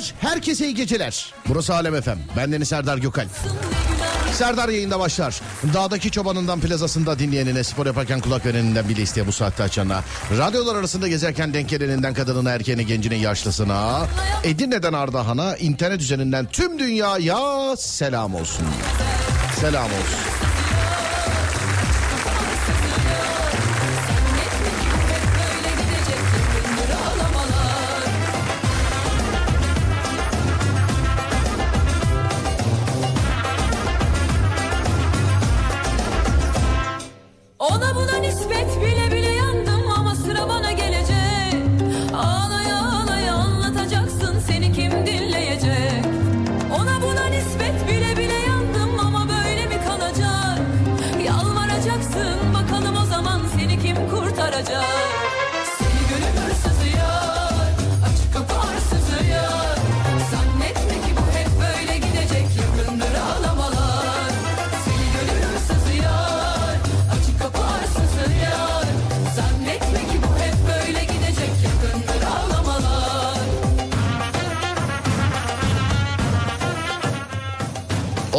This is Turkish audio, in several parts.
Beyler herkese iyi geceler. Burası Alem Efem. Bendeniz Serdar Gökal. Serdar yayında başlar. Dağdaki çobanından plazasında dinleyenine, spor yaparken kulak vereninden bile isteye bu saatte açana, radyolar arasında gezerken denk geleninden kadınına, erkeğine, gencine, yaşlısına, Edirne'den Ardahan'a, internet üzerinden tüm dünyaya selam olsun. Selam olsun.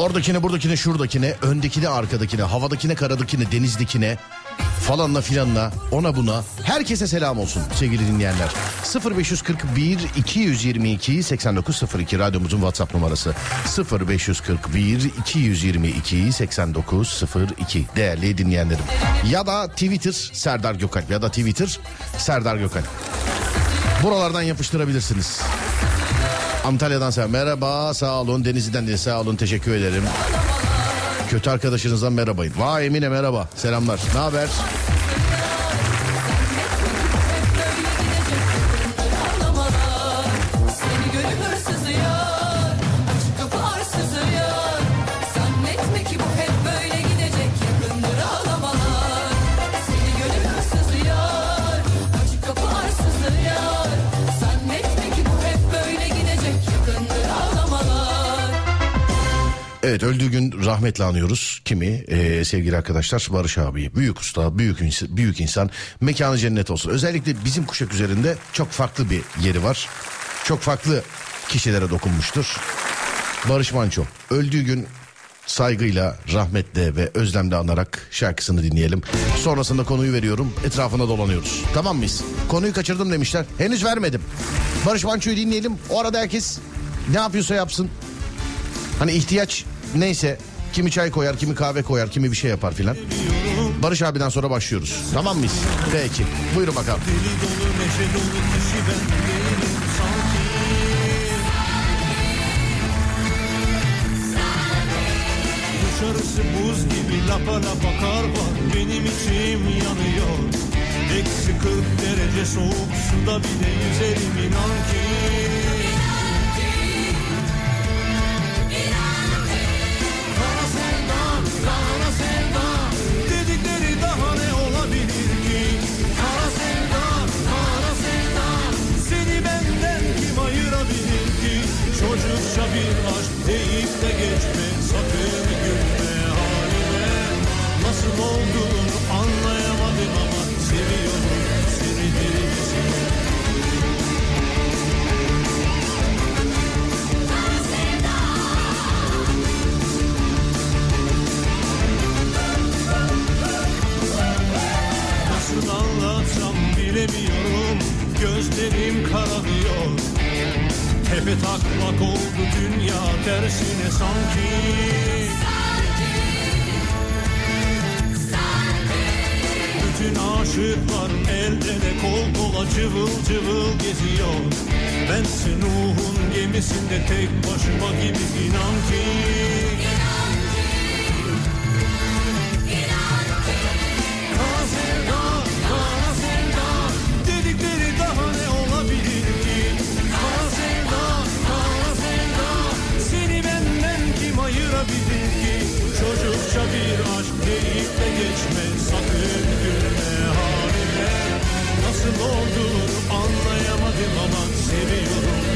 Oradakine, buradakine, şuradakine, öndekine, arkadakine, havadakine, karadakine, denizdekine falanla filanla ona buna herkese selam olsun sevgili dinleyenler. 0541 222 8902 radyomuzun WhatsApp numarası 0541 222 8902 değerli dinleyenlerim. Ya da Twitter Serdar Gökalp ya da Twitter Serdar Gökalp. Buralardan yapıştırabilirsiniz. Antalya'dan sen merhaba sağ olun Denizli'den de sağ olun teşekkür ederim. Kötü arkadaşınızdan merhabayın. Vay Emine merhaba selamlar ne haber? Evet öldüğü gün rahmetle anıyoruz kimi ee, sevgili arkadaşlar Barış abi büyük usta büyük insan, büyük insan mekanı cennet olsun. Özellikle bizim kuşak üzerinde çok farklı bir yeri var. Çok farklı kişilere dokunmuştur. Barış Manço öldüğü gün saygıyla, rahmetle ve özlemle anarak şarkısını dinleyelim. Sonrasında konuyu veriyorum. Etrafına dolanıyoruz. Tamam mıyız? Konuyu kaçırdım demişler. Henüz vermedim. Barış Manço'yu dinleyelim. O arada herkes ne yapıyorsa yapsın. Hani ihtiyaç neyse kimi çay koyar, kimi kahve koyar, kimi bir şey yapar filan. Barış abiden sonra başlıyoruz. Tamam mıyız? Peki. Buyurun bakalım. Dışarısı buz gibi lapa lapa kar var Benim içim yanıyor Eksi 40 derece soğuk suda bile yüzerim inan ki Nothing Tepe taklak oldu dünya tersine sanki. Bütün aşıklar el ele kol kola cıvıl cıvıl geziyor. Bense Nuh'un gemisinde tek başıma gibi inan ki geçme sakın gülme halime. Nasıl olduğunu anlayamadım ama seviyorum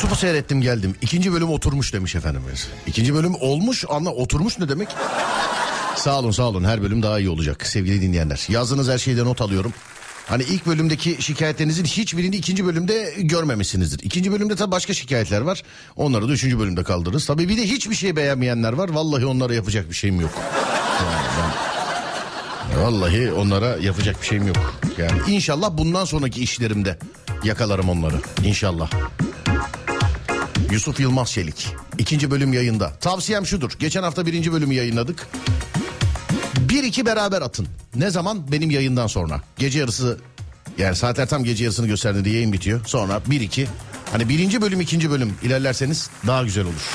Yusuf'u seyrettim geldim. İkinci bölüm oturmuş demiş efendimiz. İkinci bölüm olmuş ama oturmuş ne demek? sağ olun sağ olun her bölüm daha iyi olacak sevgili dinleyenler. Yazdığınız her şeyde not alıyorum. Hani ilk bölümdeki şikayetlerinizin hiçbirini ikinci bölümde görmemişsinizdir. İkinci bölümde tabii başka şikayetler var. Onları da üçüncü bölümde kaldırırız. Tabii bir de hiçbir şey beğenmeyenler var. Vallahi onlara yapacak bir şeyim yok. Yani ben- Vallahi onlara yapacak bir şeyim yok. Yani inşallah bundan sonraki işlerimde yakalarım onları. İnşallah. Yusuf Yılmaz Çelik. İkinci bölüm yayında. Tavsiyem şudur. Geçen hafta birinci bölümü yayınladık. Bir iki beraber atın. Ne zaman? Benim yayından sonra. Gece yarısı yani saatler tam gece yarısını gösterdiğinde yayın bitiyor. Sonra bir iki. Hani birinci bölüm ikinci bölüm ilerlerseniz daha güzel olur.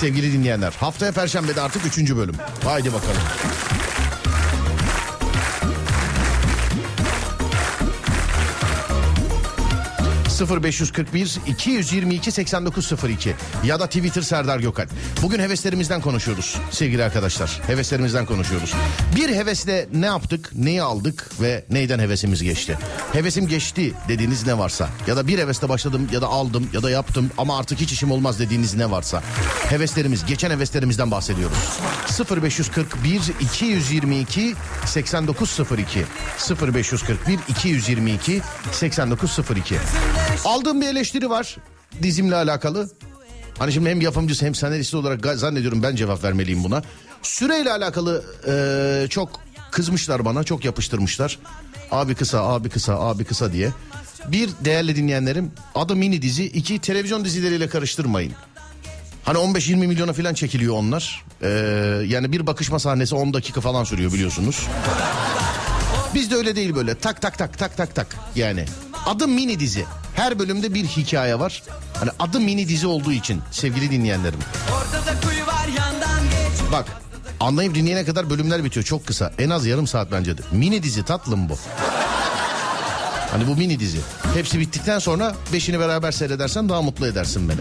Sevgili dinleyenler haftaya perşembede artık üçüncü bölüm. Haydi bakalım. 0541 222 8902 ya da Twitter Serdar Gökal. Bugün heveslerimizden konuşuyoruz sevgili arkadaşlar. Heveslerimizden konuşuyoruz. Bir hevesle ne yaptık, neyi aldık ve neyden hevesimiz geçti? Hevesim geçti dediğiniz ne varsa ya da bir hevesle başladım ya da aldım ya da yaptım ama artık hiç işim olmaz dediğiniz ne varsa. Heveslerimiz, geçen heveslerimizden bahsediyoruz. 0541 222 8902 0541 222 8902 Aldığım bir eleştiri var dizimle alakalı. Hani şimdi hem yapımcısı hem senaristi olarak zannediyorum ben cevap vermeliyim buna. Süreyle alakalı eee, çok kızmışlar bana, çok yapıştırmışlar. Abi kısa, abi kısa, abi kısa diye. Bir değerli dinleyenlerim adı mini dizi, iki televizyon dizileriyle karıştırmayın. Hani 15-20 milyona falan çekiliyor onlar. Eee, yani bir bakışma sahnesi 10 dakika falan sürüyor biliyorsunuz. Bizde öyle değil böyle tak tak tak tak tak tak yani. Adı mini dizi. Her bölümde bir hikaye var. Hani adı mini dizi olduğu için sevgili dinleyenlerim. Var. Bak anlayıp dinleyene kadar bölümler bitiyor çok kısa. En az yarım saat bence de. Mini dizi tatlım bu. Hani bu mini dizi. Hepsi bittikten sonra beşini beraber seyredersen daha mutlu edersin beni.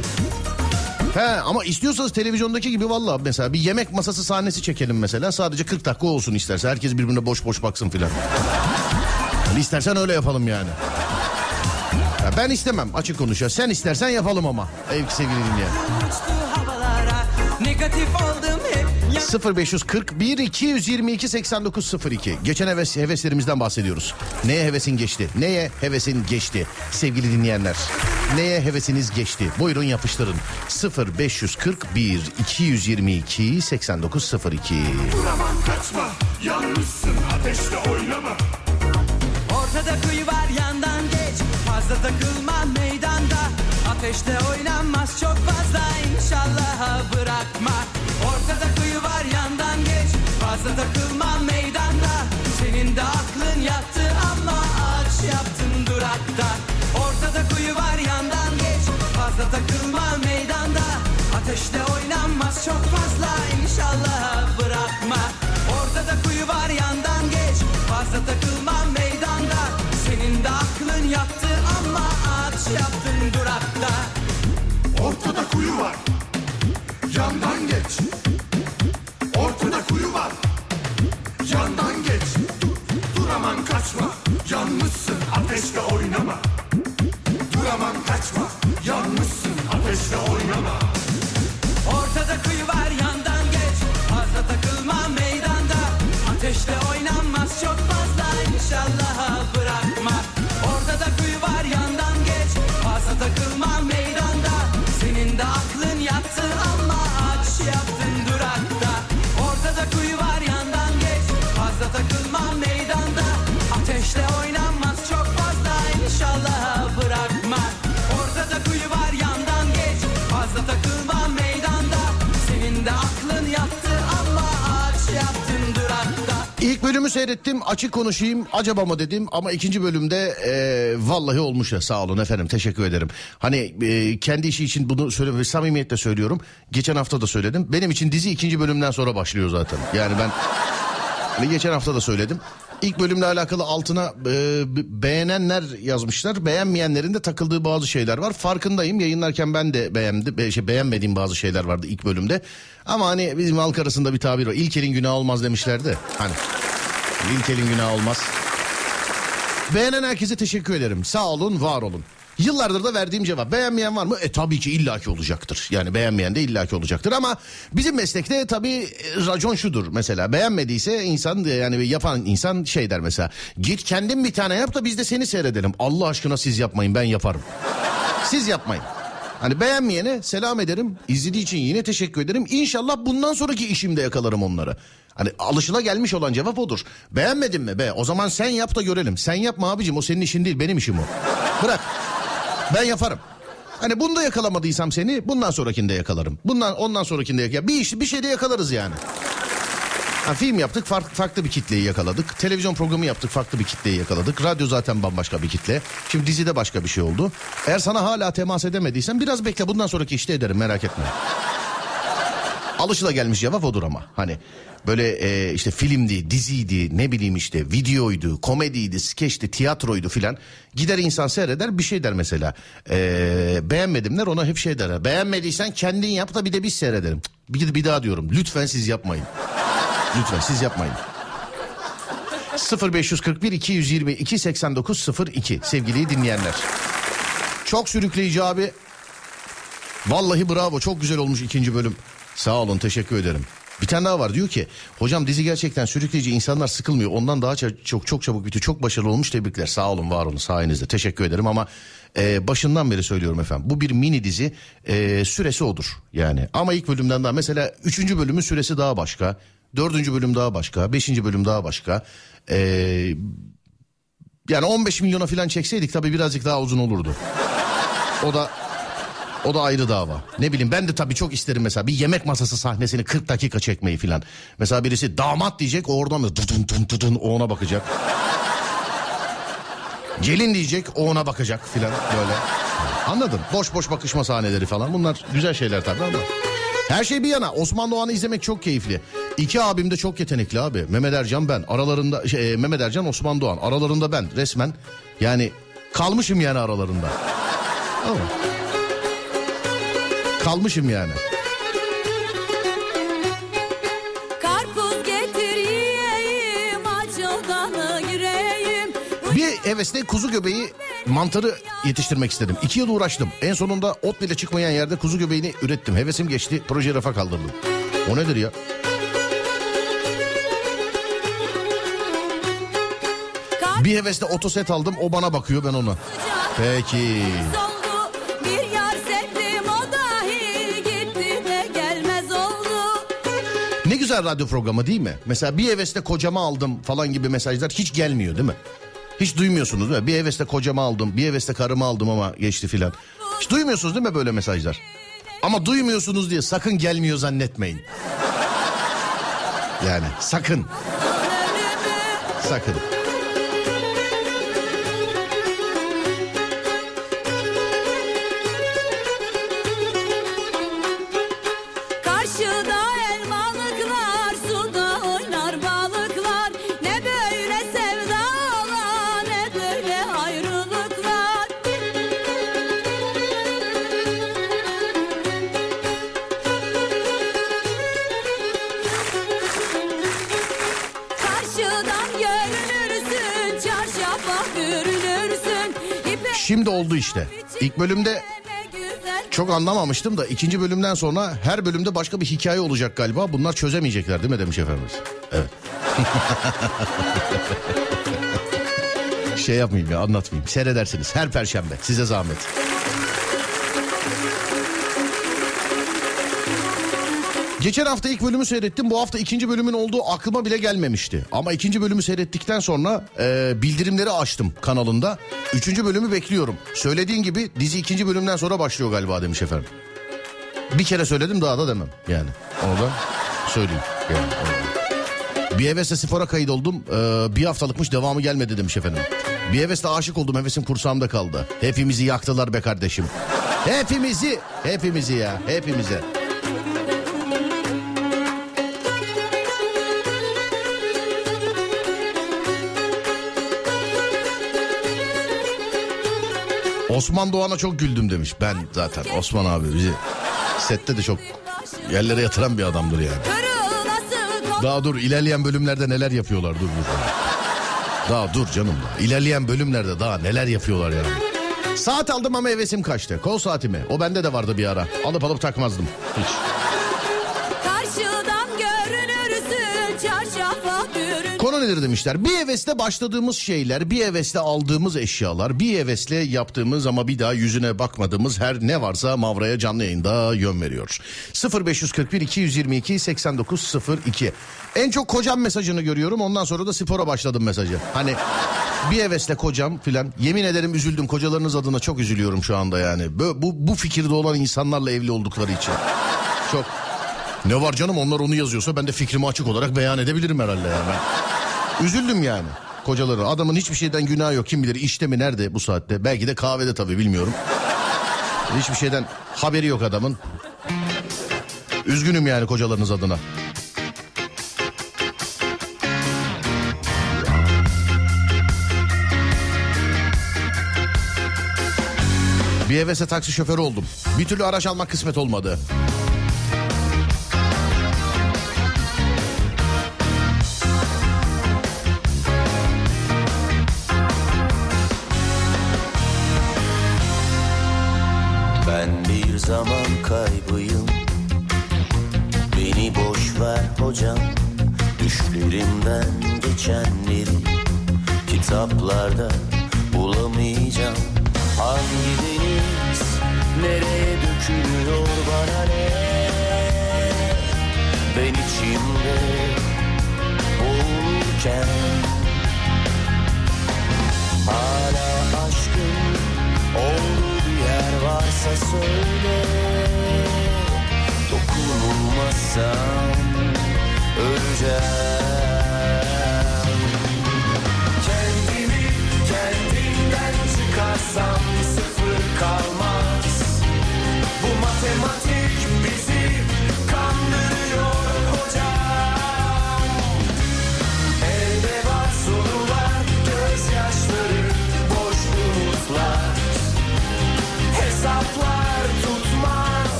He ama istiyorsanız televizyondaki gibi valla mesela bir yemek masası sahnesi çekelim mesela. Sadece 40 dakika olsun isterse. Herkes birbirine boş boş baksın filan. Hani istersen öyle yapalım yani. Ya ben istemem açık konuşuyor. Sen istersen yapalım ama. Ey sevgili dinleyen. Uçtu havalara. Negatif oldum hep. Ya 0541 222 8902. Geçen heves, heveslerimizden bahsediyoruz. Neye hevesin geçti? Neye hevesin geçti? Sevgili dinleyenler. Neye hevesiniz geçti? Buyurun yapıştırın. 0541 222 8902. Aman kaçma Yalnızsın ateşte oynama ortada kuyu var yandan geç. Fazla takılma meydanda. Ateşte oynanmaz çok fazla inşallah bırakma. Ortada kuyu var yandan geç. Fazla takılma meydanda. Senin de aklın yattı ama ağaç yaptın durakta. Ortada kuyu var yandan geç. Fazla takılma meydanda. Ateşte oynanmaz çok fazla inşallah bırakma. Ortada kuyu var yandan geç. Fazla takılma meydanda. Yaptın durakta. Ortada kuyu var. Yandan geç. Ortada kuyu var. Yandan geç. Dur kaçma. Yalnızsın ateşte oynama seyrettim açık konuşayım acaba mı dedim ama ikinci bölümde e, vallahi olmuş ya sağ olun efendim teşekkür ederim. Hani e, kendi işi için bunu söylüyorum ve samimiyetle söylüyorum. Geçen hafta da söyledim benim için dizi ikinci bölümden sonra başlıyor zaten. Yani ben hani geçen hafta da söyledim. İlk bölümle alakalı altına e, beğenenler yazmışlar. Beğenmeyenlerin de takıldığı bazı şeyler var. Farkındayım. Yayınlarken ben de beğendim. Be, şey, beğenmediğim bazı şeyler vardı ilk bölümde. Ama hani bizim halk arasında bir tabir var. İlk elin günah olmaz demişlerdi. Hani ilk elin günah olmaz. Beğenen herkese teşekkür ederim. Sağ olun, var olun. Yıllardır da verdiğim cevap. Beğenmeyen var mı? E tabii ki illaki olacaktır. Yani beğenmeyen de illaki olacaktır ama bizim meslekte tabii e, racon şudur mesela. Beğenmediyse insan yani yapan insan şey der mesela. Git kendin bir tane yap da biz de seni seyredelim. Allah aşkına siz yapmayın ben yaparım. Siz yapmayın. Hani beğenmeyene selam ederim. İzlediği için yine teşekkür ederim. İnşallah bundan sonraki işimde yakalarım onları. Hani alışıla gelmiş olan cevap odur. Beğenmedin mi be? O zaman sen yap da görelim. Sen yapma abicim o senin işin değil benim işim o. Bırak. Ben yaparım. Hani bunda yakalamadıysam seni bundan sonrakinde yakalarım. Bundan ondan sonrakinde yakalarım. Bir iş bir şeyde yakalarız yani. Ha, film yaptık farklı, farklı bir kitleyi yakaladık. Televizyon programı yaptık farklı bir kitleyi yakaladık. Radyo zaten bambaşka bir kitle. Şimdi dizide başka bir şey oldu. Eğer sana hala temas edemediysen biraz bekle bundan sonraki işte ederim merak etme. Alışıla gelmiş cevap odur ama hani böyle e, işte filmdi, diziydi, ne bileyim işte videoydu, komediydi, skeçti, tiyatroydu filan. Gider insan seyreder bir şey der mesela. E, beğenmedim der ona hep şey der. Beğenmediysen kendin yap da bir de biz seyredelim. Bir, bir daha diyorum lütfen siz yapmayın. Lütfen siz yapmayın. 0541 222 89 02 sevgili dinleyenler. Çok sürükleyici abi. Vallahi bravo çok güzel olmuş ikinci bölüm. Sağ olun teşekkür ederim. Bir tane daha var. Diyor ki hocam dizi gerçekten sürükleyici insanlar sıkılmıyor. Ondan daha çok çok, çabuk bitiyor. Çok başarılı olmuş. Tebrikler. Sağ olun var olun. Sayenizde. Teşekkür ederim ama e, başından beri söylüyorum efendim. Bu bir mini dizi. E, süresi odur yani. Ama ilk bölümden daha mesela üçüncü bölümün süresi daha başka. Dördüncü bölüm daha başka. Beşinci bölüm daha başka. E, yani 15 milyona falan çekseydik tabii birazcık daha uzun olurdu. O da o da ayrı dava. Ne bileyim ben de tabii çok isterim mesela bir yemek masası sahnesini 40 dakika çekmeyi filan. Mesela birisi damat diyecek o oradan da tutun tutun tutun o ona bakacak. Gelin diyecek o ona bakacak filan böyle. Anladın? Boş boş bakışma sahneleri falan bunlar güzel şeyler tabii ama. Her şey bir yana Osman Doğan'ı izlemek çok keyifli. İki abim de çok yetenekli abi. Mehmet Ercan ben aralarında şey, e, Mehmet Ercan Osman Doğan aralarında ben resmen yani kalmışım yani aralarında. Ama kalmışım yani. Bir hevesle kuzu göbeği mantarı yetiştirmek istedim. İki yıl uğraştım. En sonunda ot bile çıkmayan yerde kuzu göbeğini ürettim. Hevesim geçti. Proje rafa kaldırdım. O nedir ya? Bir hevesle otoset aldım. O bana bakıyor ben ona. Peki. Ne güzel radyo programı değil mi? Mesela bir hevesle kocama aldım falan gibi mesajlar hiç gelmiyor değil mi? Hiç duymuyorsunuz değil mi? Bir hevesle kocama aldım, bir hevesle karımı aldım ama geçti filan. Hiç duymuyorsunuz değil mi böyle mesajlar? Ama duymuyorsunuz diye sakın gelmiyor zannetmeyin. Yani sakın. Sakın. İşte. İlk bölümde çok anlamamıştım da ikinci bölümden sonra her bölümde başka bir hikaye olacak galiba. Bunlar çözemeyecekler değil mi demiş efendimiz. Evet. şey yapmayayım ya anlatmayayım. Seyredersiniz her perşembe size zahmet. Geçen hafta ilk bölümü seyrettim. Bu hafta ikinci bölümün olduğu aklıma bile gelmemişti. Ama ikinci bölümü seyrettikten sonra e, bildirimleri açtım kanalında. Üçüncü bölümü bekliyorum. Söylediğin gibi dizi ikinci bölümden sonra başlıyor galiba demiş efendim. Bir kere söyledim daha da demem yani. Onu da söyleyeyim. Yani, onu. Bir hevesle spora kayıt oldum. Ee, bir haftalıkmış devamı gelmedi demiş efendim. Bir hevesle aşık oldum hevesim kursağımda kaldı. Hepimizi yaktılar be kardeşim. Hepimizi, hepimizi ya, hepimize. Osman Doğan'a çok güldüm demiş. Ben zaten Osman abi bizi sette de çok yerlere yatıran bir adamdır yani. Daha dur ilerleyen bölümlerde neler yapıyorlar dur dur. Daha dur canım. İlerleyen bölümlerde daha neler yapıyorlar yani. Saat aldım ama hevesim kaçtı. Kol saati mi? O bende de vardı bir ara. Alıp alıp takmazdım. Hiç. Konu nedir demişler. Bir hevesle başladığımız şeyler, bir hevesle aldığımız eşyalar, bir hevesle yaptığımız ama bir daha yüzüne bakmadığımız her ne varsa Mavra'ya canlı yayında yön veriyor. 0541 222 8902. En çok kocam mesajını görüyorum ondan sonra da spora başladım mesajı. Hani bir hevesle kocam filan. Yemin ederim üzüldüm kocalarınız adına çok üzülüyorum şu anda yani. Bu, bu, bu fikirde olan insanlarla evli oldukları için. Çok. Ne var canım onlar onu yazıyorsa ben de fikrimi açık olarak beyan edebilirim herhalde yani. Üzüldüm yani kocaları. Adamın hiçbir şeyden günahı yok. Kim bilir işte mi nerede bu saatte? Belki de kahvede tabii bilmiyorum. Hiçbir şeyden haberi yok adamın. Üzgünüm yani kocalarınız adına. Bir hevese taksi şoförü oldum. Bir türlü araç almak kısmet olmadı.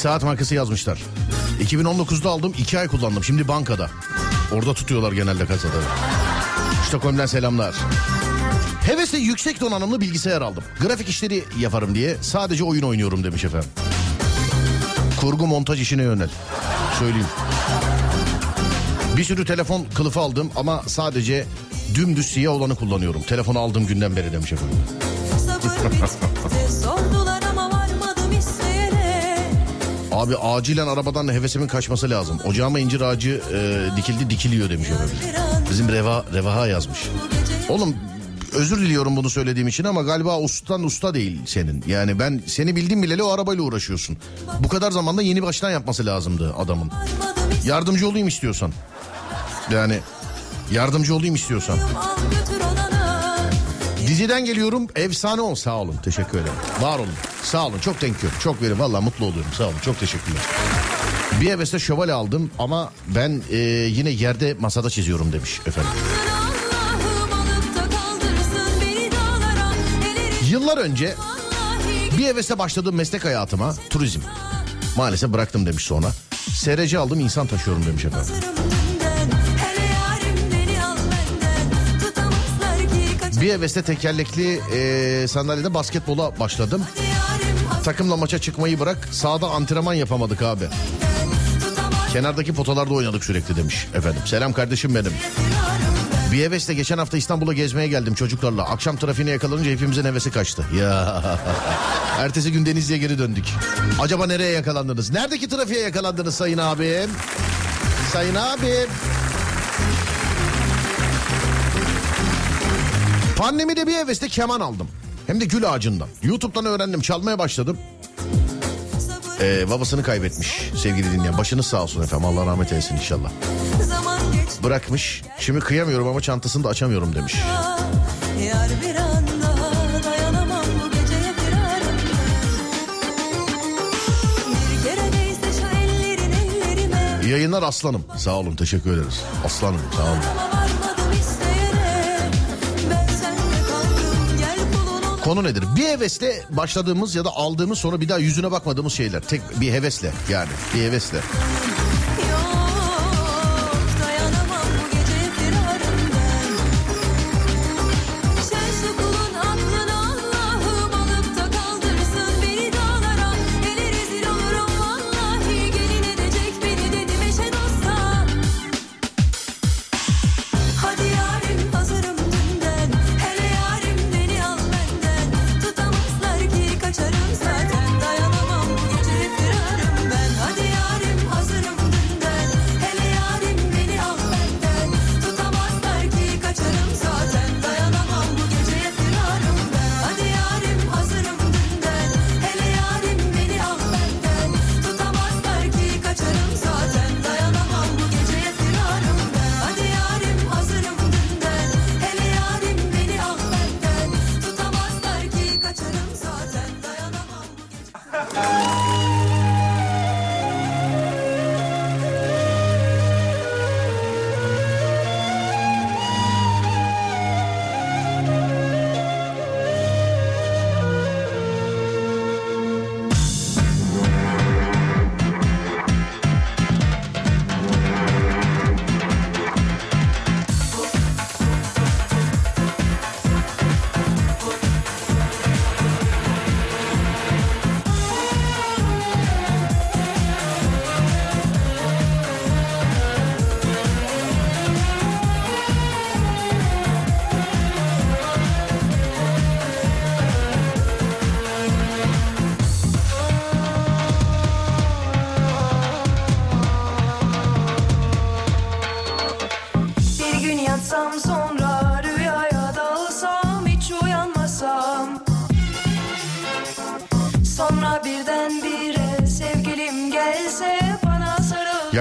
Saat markası yazmışlar. 2019'da aldım 2 ay kullandım. Şimdi bankada. Orada tutuyorlar genelde kasada. Stockholm'den selamlar. Hevesle yüksek donanımlı bilgisayar aldım. Grafik işleri yaparım diye sadece oyun oynuyorum demiş efendim. Kurgu montaj işine yönel. Söyleyeyim. Bir sürü telefon kılıfı aldım ama sadece dümdüz siyah olanı kullanıyorum. Telefonu aldığım günden beri demiş efendim. Abi acilen arabadan hevesimin kaçması lazım. Ocağıma incir ağacı e, dikildi dikiliyor demiş efendim. Bizim Reva, Revaha yazmış. Oğlum özür diliyorum bunu söylediğim için ama galiba ustan usta değil senin. Yani ben seni bildiğim bileli o arabayla uğraşıyorsun. Bu kadar zamanda yeni baştan yapması lazımdı adamın. Yardımcı olayım istiyorsan. Yani yardımcı olayım istiyorsan. Diziden geliyorum efsane ol sağ olun teşekkür ederim. Var olun sağ olun çok thank you. Çok verin valla mutlu oluyorum sağ olun çok teşekkürler. Bir hevesle şövalye aldım ama ben e, yine yerde masada çiziyorum demiş efendim. Yıllar önce bir hevesle başladığım meslek hayatıma turizm. Maalesef bıraktım demiş sonra. SRC aldım insan taşıyorum demiş efendim. Bir hevesle tekerlekli e, sandalyede basketbola başladım. Takımla maça çıkmayı bırak sahada antrenman yapamadık abi. Kenardaki potalarda oynadık sürekli demiş efendim. Selam kardeşim benim. Bir hevesle geçen hafta İstanbul'a gezmeye geldim çocuklarla. Akşam trafiğine yakalanınca hepimizin hevesi kaçtı. Ya. Ertesi gün Denizli'ye geri döndük. Acaba nereye yakalandınız? Neredeki trafiğe yakalandınız sayın abim? Sayın abim. Pandemide bir hevesle keman aldım. Hem de gül ağacından. YouTube'dan öğrendim çalmaya başladım. Ee, babasını kaybetmiş sevgili dinleyen. Başınız sağ olsun efendim Allah rahmet eylesin inşallah. Bırakmış. Şimdi kıyamıyorum ama çantasını da açamıyorum demiş. Yar bir dayanamam bu geceye Yayınlar aslanım. Sağ olun teşekkür ederiz. Aslanım sağ olun. Konu nedir? Bir hevesle başladığımız ya da aldığımız sonra bir daha yüzüne bakmadığımız şeyler. Tek bir hevesle yani bir hevesle.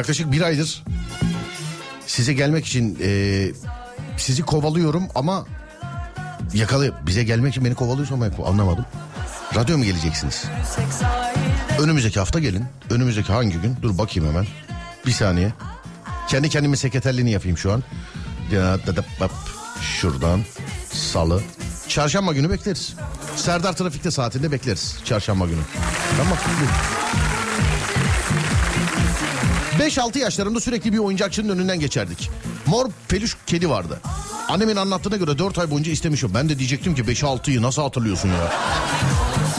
Yaklaşık bir aydır size gelmek için e, sizi kovalıyorum ama yakalı bize gelmek için beni kovalıyorsan ben anlamadım. Radyo mu geleceksiniz? Önümüzdeki hafta gelin. Önümüzdeki hangi gün? Dur bakayım hemen. Bir saniye. Kendi kendime sekreterliğini yapayım şu an. Şuradan. Salı. Çarşamba günü bekleriz. Serdar Trafik'te saatinde bekleriz. Çarşamba günü. Tamam. 5-6 yaşlarında sürekli bir oyuncakçının önünden geçerdik. Mor peluş kedi vardı. Annemin anlattığına göre 4 ay boyunca istemişim. Ben de diyecektim ki 5-6'yı nasıl hatırlıyorsun ya?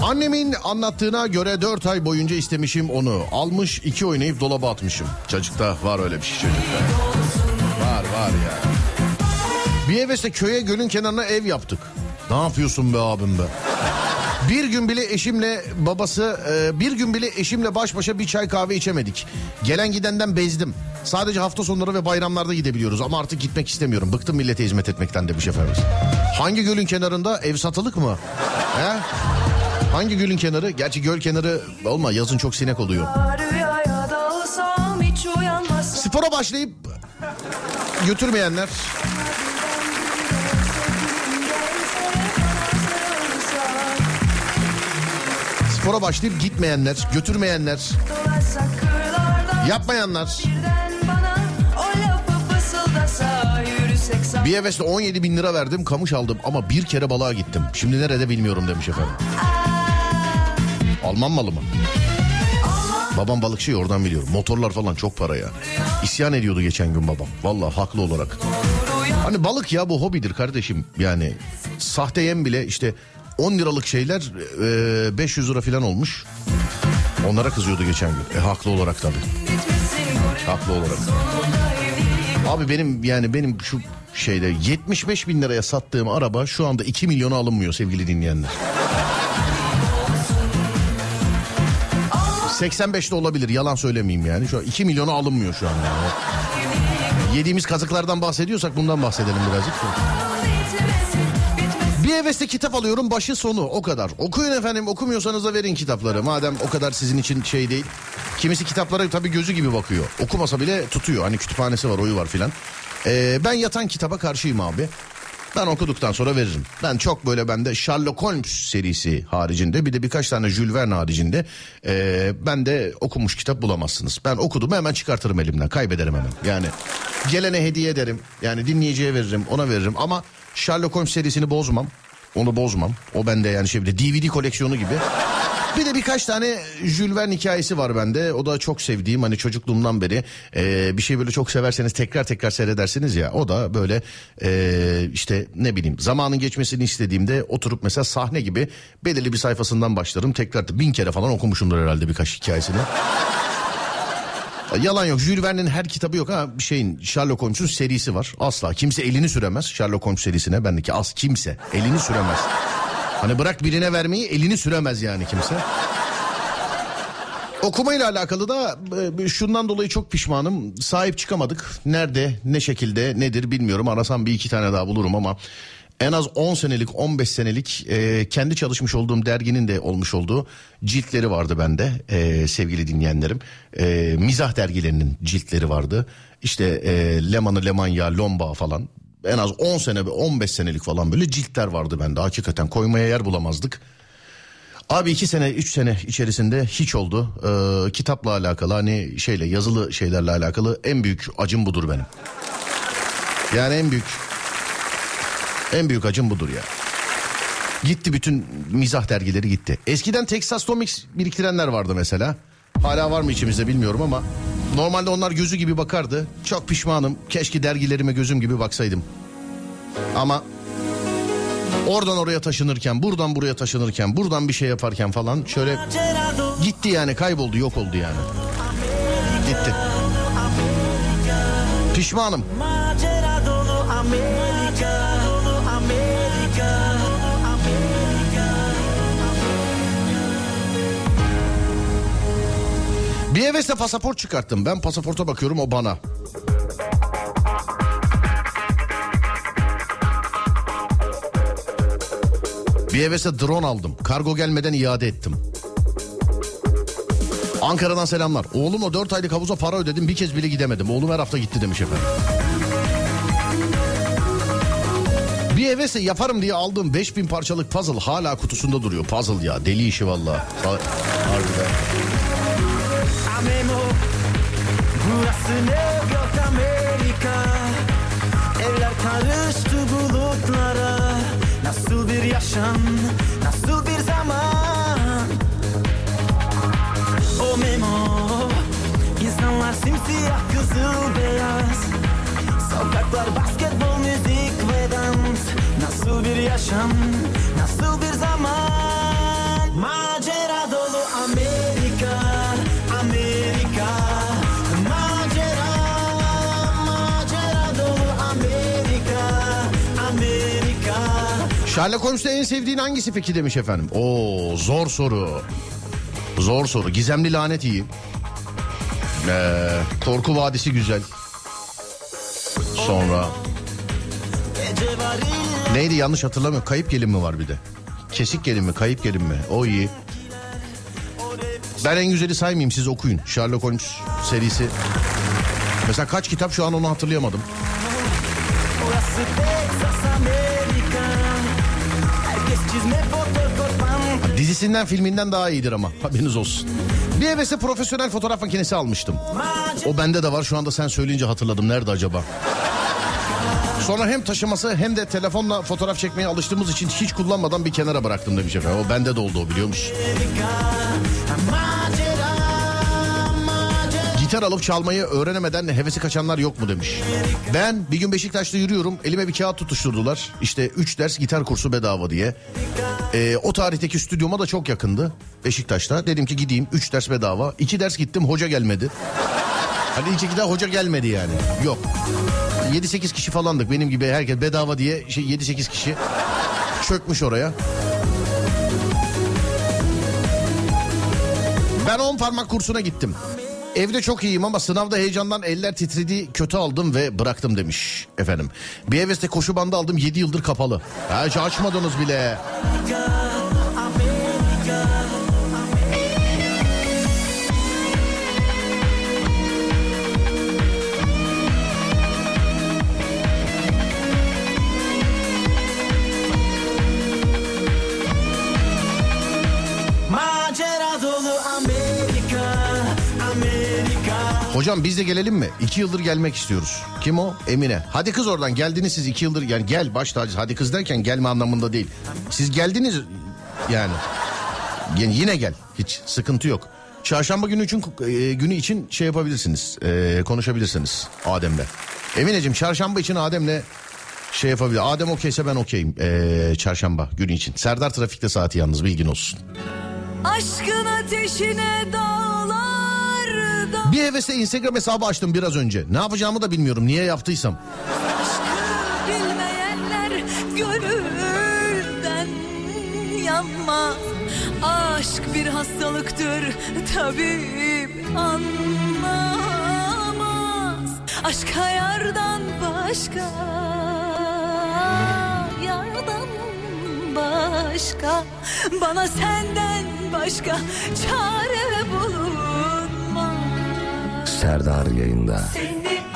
Annemin anlattığına göre 4 ay boyunca istemişim onu. Almış iki oynayıp dolaba atmışım. Çocukta var öyle bir şey çocukta. Var var ya. Bir hevesle köye gölün kenarına ev yaptık. Ne yapıyorsun be abim be? Bir gün bile eşimle babası e, bir gün bile eşimle baş başa bir çay kahve içemedik. Gelen gidenden bezdim. Sadece hafta sonları ve bayramlarda gidebiliyoruz ama artık gitmek istemiyorum. Bıktım millete hizmet etmekten demiş efendimiz. Hangi gölün kenarında? Ev satılık mı? He? Hangi gölün kenarı? Gerçi göl kenarı olma yazın çok sinek oluyor. Spora başlayıp götürmeyenler spora başlayıp gitmeyenler, götürmeyenler, yapmayanlar. Bir hevesle 17 bin lira verdim kamış aldım ama bir kere balığa gittim. Şimdi nerede bilmiyorum demiş efendim. Alman malı mı? Babam balıkçı oradan biliyorum. Motorlar falan çok para ya. İsyan ediyordu geçen gün babam. Vallahi haklı olarak. Hani balık ya bu hobidir kardeşim. Yani sahte yem bile işte 10 liralık şeyler e, 500 lira falan olmuş. Onlara kızıyordu geçen gün. E, haklı olarak tabii. Haklı olarak. Abi benim yani benim şu şeyde 75 bin liraya sattığım araba şu anda 2 milyona alınmıyor sevgili dinleyenler. 85'te olabilir yalan söylemeyeyim yani. Şu an 2 milyona alınmıyor şu an yani. Yediğimiz kazıklardan bahsediyorsak bundan bahsedelim birazcık. Bir hevesle kitap alıyorum başı sonu o kadar. Okuyun efendim okumuyorsanız da verin kitapları. Madem o kadar sizin için şey değil. Kimisi kitaplara tabii gözü gibi bakıyor. Okumasa bile tutuyor. Hani kütüphanesi var oyu var filan. Ee, ben yatan kitaba karşıyım abi. Ben okuduktan sonra veririm. Ben çok böyle bende Sherlock Holmes serisi haricinde bir de birkaç tane Jules Verne haricinde ee, ben de okumuş kitap bulamazsınız. Ben okudum hemen çıkartırım elimden kaybederim hemen. Yani gelene hediye ederim yani dinleyiciye veririm ona veririm ama Sherlock Holmes serisini bozmam. Onu bozmam. O bende yani şey DVD koleksiyonu gibi. Bir de birkaç tane Jules Verne hikayesi var bende. O da çok sevdiğim hani çocukluğumdan beri e, bir şey böyle çok severseniz tekrar tekrar seyredersiniz ya. O da böyle e, işte ne bileyim zamanın geçmesini istediğimde oturup mesela sahne gibi belirli bir sayfasından başlarım. Tekrar bin kere falan okumuşumdur herhalde birkaç hikayesini. Yalan yok. Jules Verne'in her kitabı yok bir şeyin Sherlock Holmes'un serisi var. Asla kimse elini süremez Sherlock Holmes serisine. Bendeki az kimse elini süremez. Hani bırak birine vermeyi elini süremez yani kimse. Okumayla alakalı da e, şundan dolayı çok pişmanım. Sahip çıkamadık. Nerede, ne şekilde, nedir bilmiyorum. Arasam bir iki tane daha bulurum ama en az 10 senelik, 15 senelik e, kendi çalışmış olduğum derginin de olmuş olduğu ciltleri vardı bende e, sevgili dinleyenlerim. E, mizah dergilerinin ciltleri vardı. İşte e, Leman'ı Lemanya, Lomba falan. En az 10 sene, 15 senelik falan böyle ciltler vardı bende. Hakikaten koymaya yer bulamazdık. Abi iki sene, üç sene içerisinde hiç oldu. Ee, kitapla alakalı hani şeyle yazılı şeylerle alakalı en büyük acım budur benim. Yani en büyük en büyük acım budur ya. Gitti bütün mizah dergileri gitti. Eskiden Texas Comics biriktirenler vardı mesela. Hala var mı içimizde bilmiyorum ama normalde onlar gözü gibi bakardı. Çok pişmanım. Keşke dergilerime gözüm gibi baksaydım. Ama oradan oraya taşınırken, buradan buraya taşınırken, buradan bir şey yaparken falan şöyle gitti yani kayboldu, yok oldu yani. Gitti. Pişmanım. Macera dolu Amerika Bir hevesle pasaport çıkarttım. Ben pasaporta bakıyorum o bana. Bir hevesle drone aldım. Kargo gelmeden iade ettim. Ankara'dan selamlar. Oğlumla 4 aylık havuza para ödedim bir kez bile gidemedim. Oğlum her hafta gitti demiş efendim. Bir hevesle yaparım diye aldığım 5000 parçalık puzzle hala kutusunda duruyor. Puzzle ya deli işi valla. Ha- Harbiden. Amemo Burası New York Amerika Evler karıştı bulutlara Nasıl bir yaşam Nasıl bir zaman O Memo İnsanlar simsiyah kızıl beyaz Sokaklar basketbol, müzik ve dans Nasıl bir yaşam, nasıl bir zaman Sherlock Holmes'te en sevdiğin hangisi peki demiş efendim. Oo zor soru. Zor soru. Gizemli lanet iyi. Ee, Korku Vadisi güzel. Sonra neydi yanlış hatırlamıyorum. Kayıp gelin mi var bir de. Kesik gelin mi kayıp gelin mi o iyi. Ben en güzeli saymayayım siz okuyun. Sherlock Holmes serisi. Mesela kaç kitap şu an onu hatırlayamadım. Orası Dizisinden filminden daha iyidir ama haberiniz olsun. Bir hevesle profesyonel fotoğraf makinesi almıştım. O bende de var şu anda sen söyleyince hatırladım. Nerede acaba? Sonra hem taşıması hem de telefonla fotoğraf çekmeye alıştığımız için hiç kullanmadan bir kenara bıraktım demiş efendim. O bende de oldu o biliyor musun? Gitar alıp çalmayı öğrenemeden hevesi kaçanlar yok mu demiş. Ben bir gün Beşiktaş'ta yürüyorum. Elime bir kağıt tutuşturdular. İşte 3 ders gitar kursu bedava diye. Ee, o tarihteki stüdyoma da çok yakındı. Beşiktaş'ta. Dedim ki gideyim 3 ders bedava. 2 ders gittim hoca gelmedi. Hani ilk iki de hoca gelmedi yani. Yok. 7-8 kişi falandık benim gibi herkes bedava diye şey 7-8 kişi çökmüş oraya. Ben 10 parmak kursuna gittim. Evde çok iyiyim ama sınavda heyecandan eller titredi kötü aldım ve bıraktım demiş efendim. Bir heveste koşu bandı aldım 7 yıldır kapalı. Ha, hiç açmadınız bile. Macera Hocam biz de gelelim mi? 2 yıldır gelmek istiyoruz. Kim o? Emine. Hadi kız oradan geldiniz siz 2 yıldır. Yani gel baş tacı. Hadi kız derken gelme anlamında değil. Siz geldiniz yani. Yani yine gel. Hiç sıkıntı yok. Çarşamba günü için e, günü için şey yapabilirsiniz. E, konuşabilirsiniz Adem'le. Emineciğim çarşamba için Adem'le şey yapabilir. Adem okeyse ben okeyim. E, çarşamba günü için. Serdar trafikte saati yalnız bilgin olsun. Aşkın ateşine dağlarda Bir hevesle Instagram hesabı açtım biraz önce. Ne yapacağımı da bilmiyorum. Niye yaptıysam. bilmeyenler gönülden yanmaz Aşk bir hastalıktır tabip anlamaz Aşka yardan başka Yardan başka Bana senden başka çare bulunmaz Serdar yayında. seni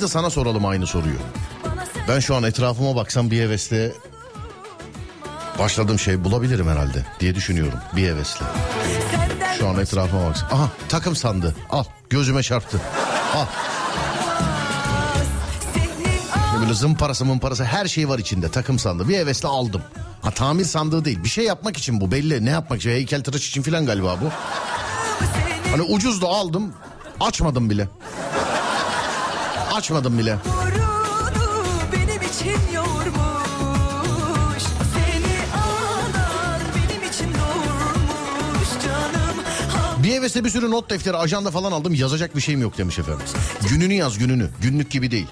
Biz de sana soralım aynı soruyu. Ben şu an etrafıma baksam bir hevesle başladığım şey bulabilirim herhalde diye düşünüyorum bir hevesle. Şu an etrafıma baksam. Aha takım sandı. Al gözüme çarptı. Al. senin Böyle zımparası mımparası her şey var içinde takım sandı. Bir hevesle aldım. Ha tamir sandığı değil. Bir şey yapmak için bu belli. Ne yapmak için? Heykel tıraş için falan galiba bu. Hani ucuz da aldım. Açmadım bile. Açmadım bile. Gururunu benim için yoğurmuş Seni ağlar benim için doğurmuş canım Ha- Bir hevesle bir sürü not defteri, ajanda falan aldım. Yazacak bir şeyim yok demiş efendim. Gününü yaz gününü. Günlük gibi değil.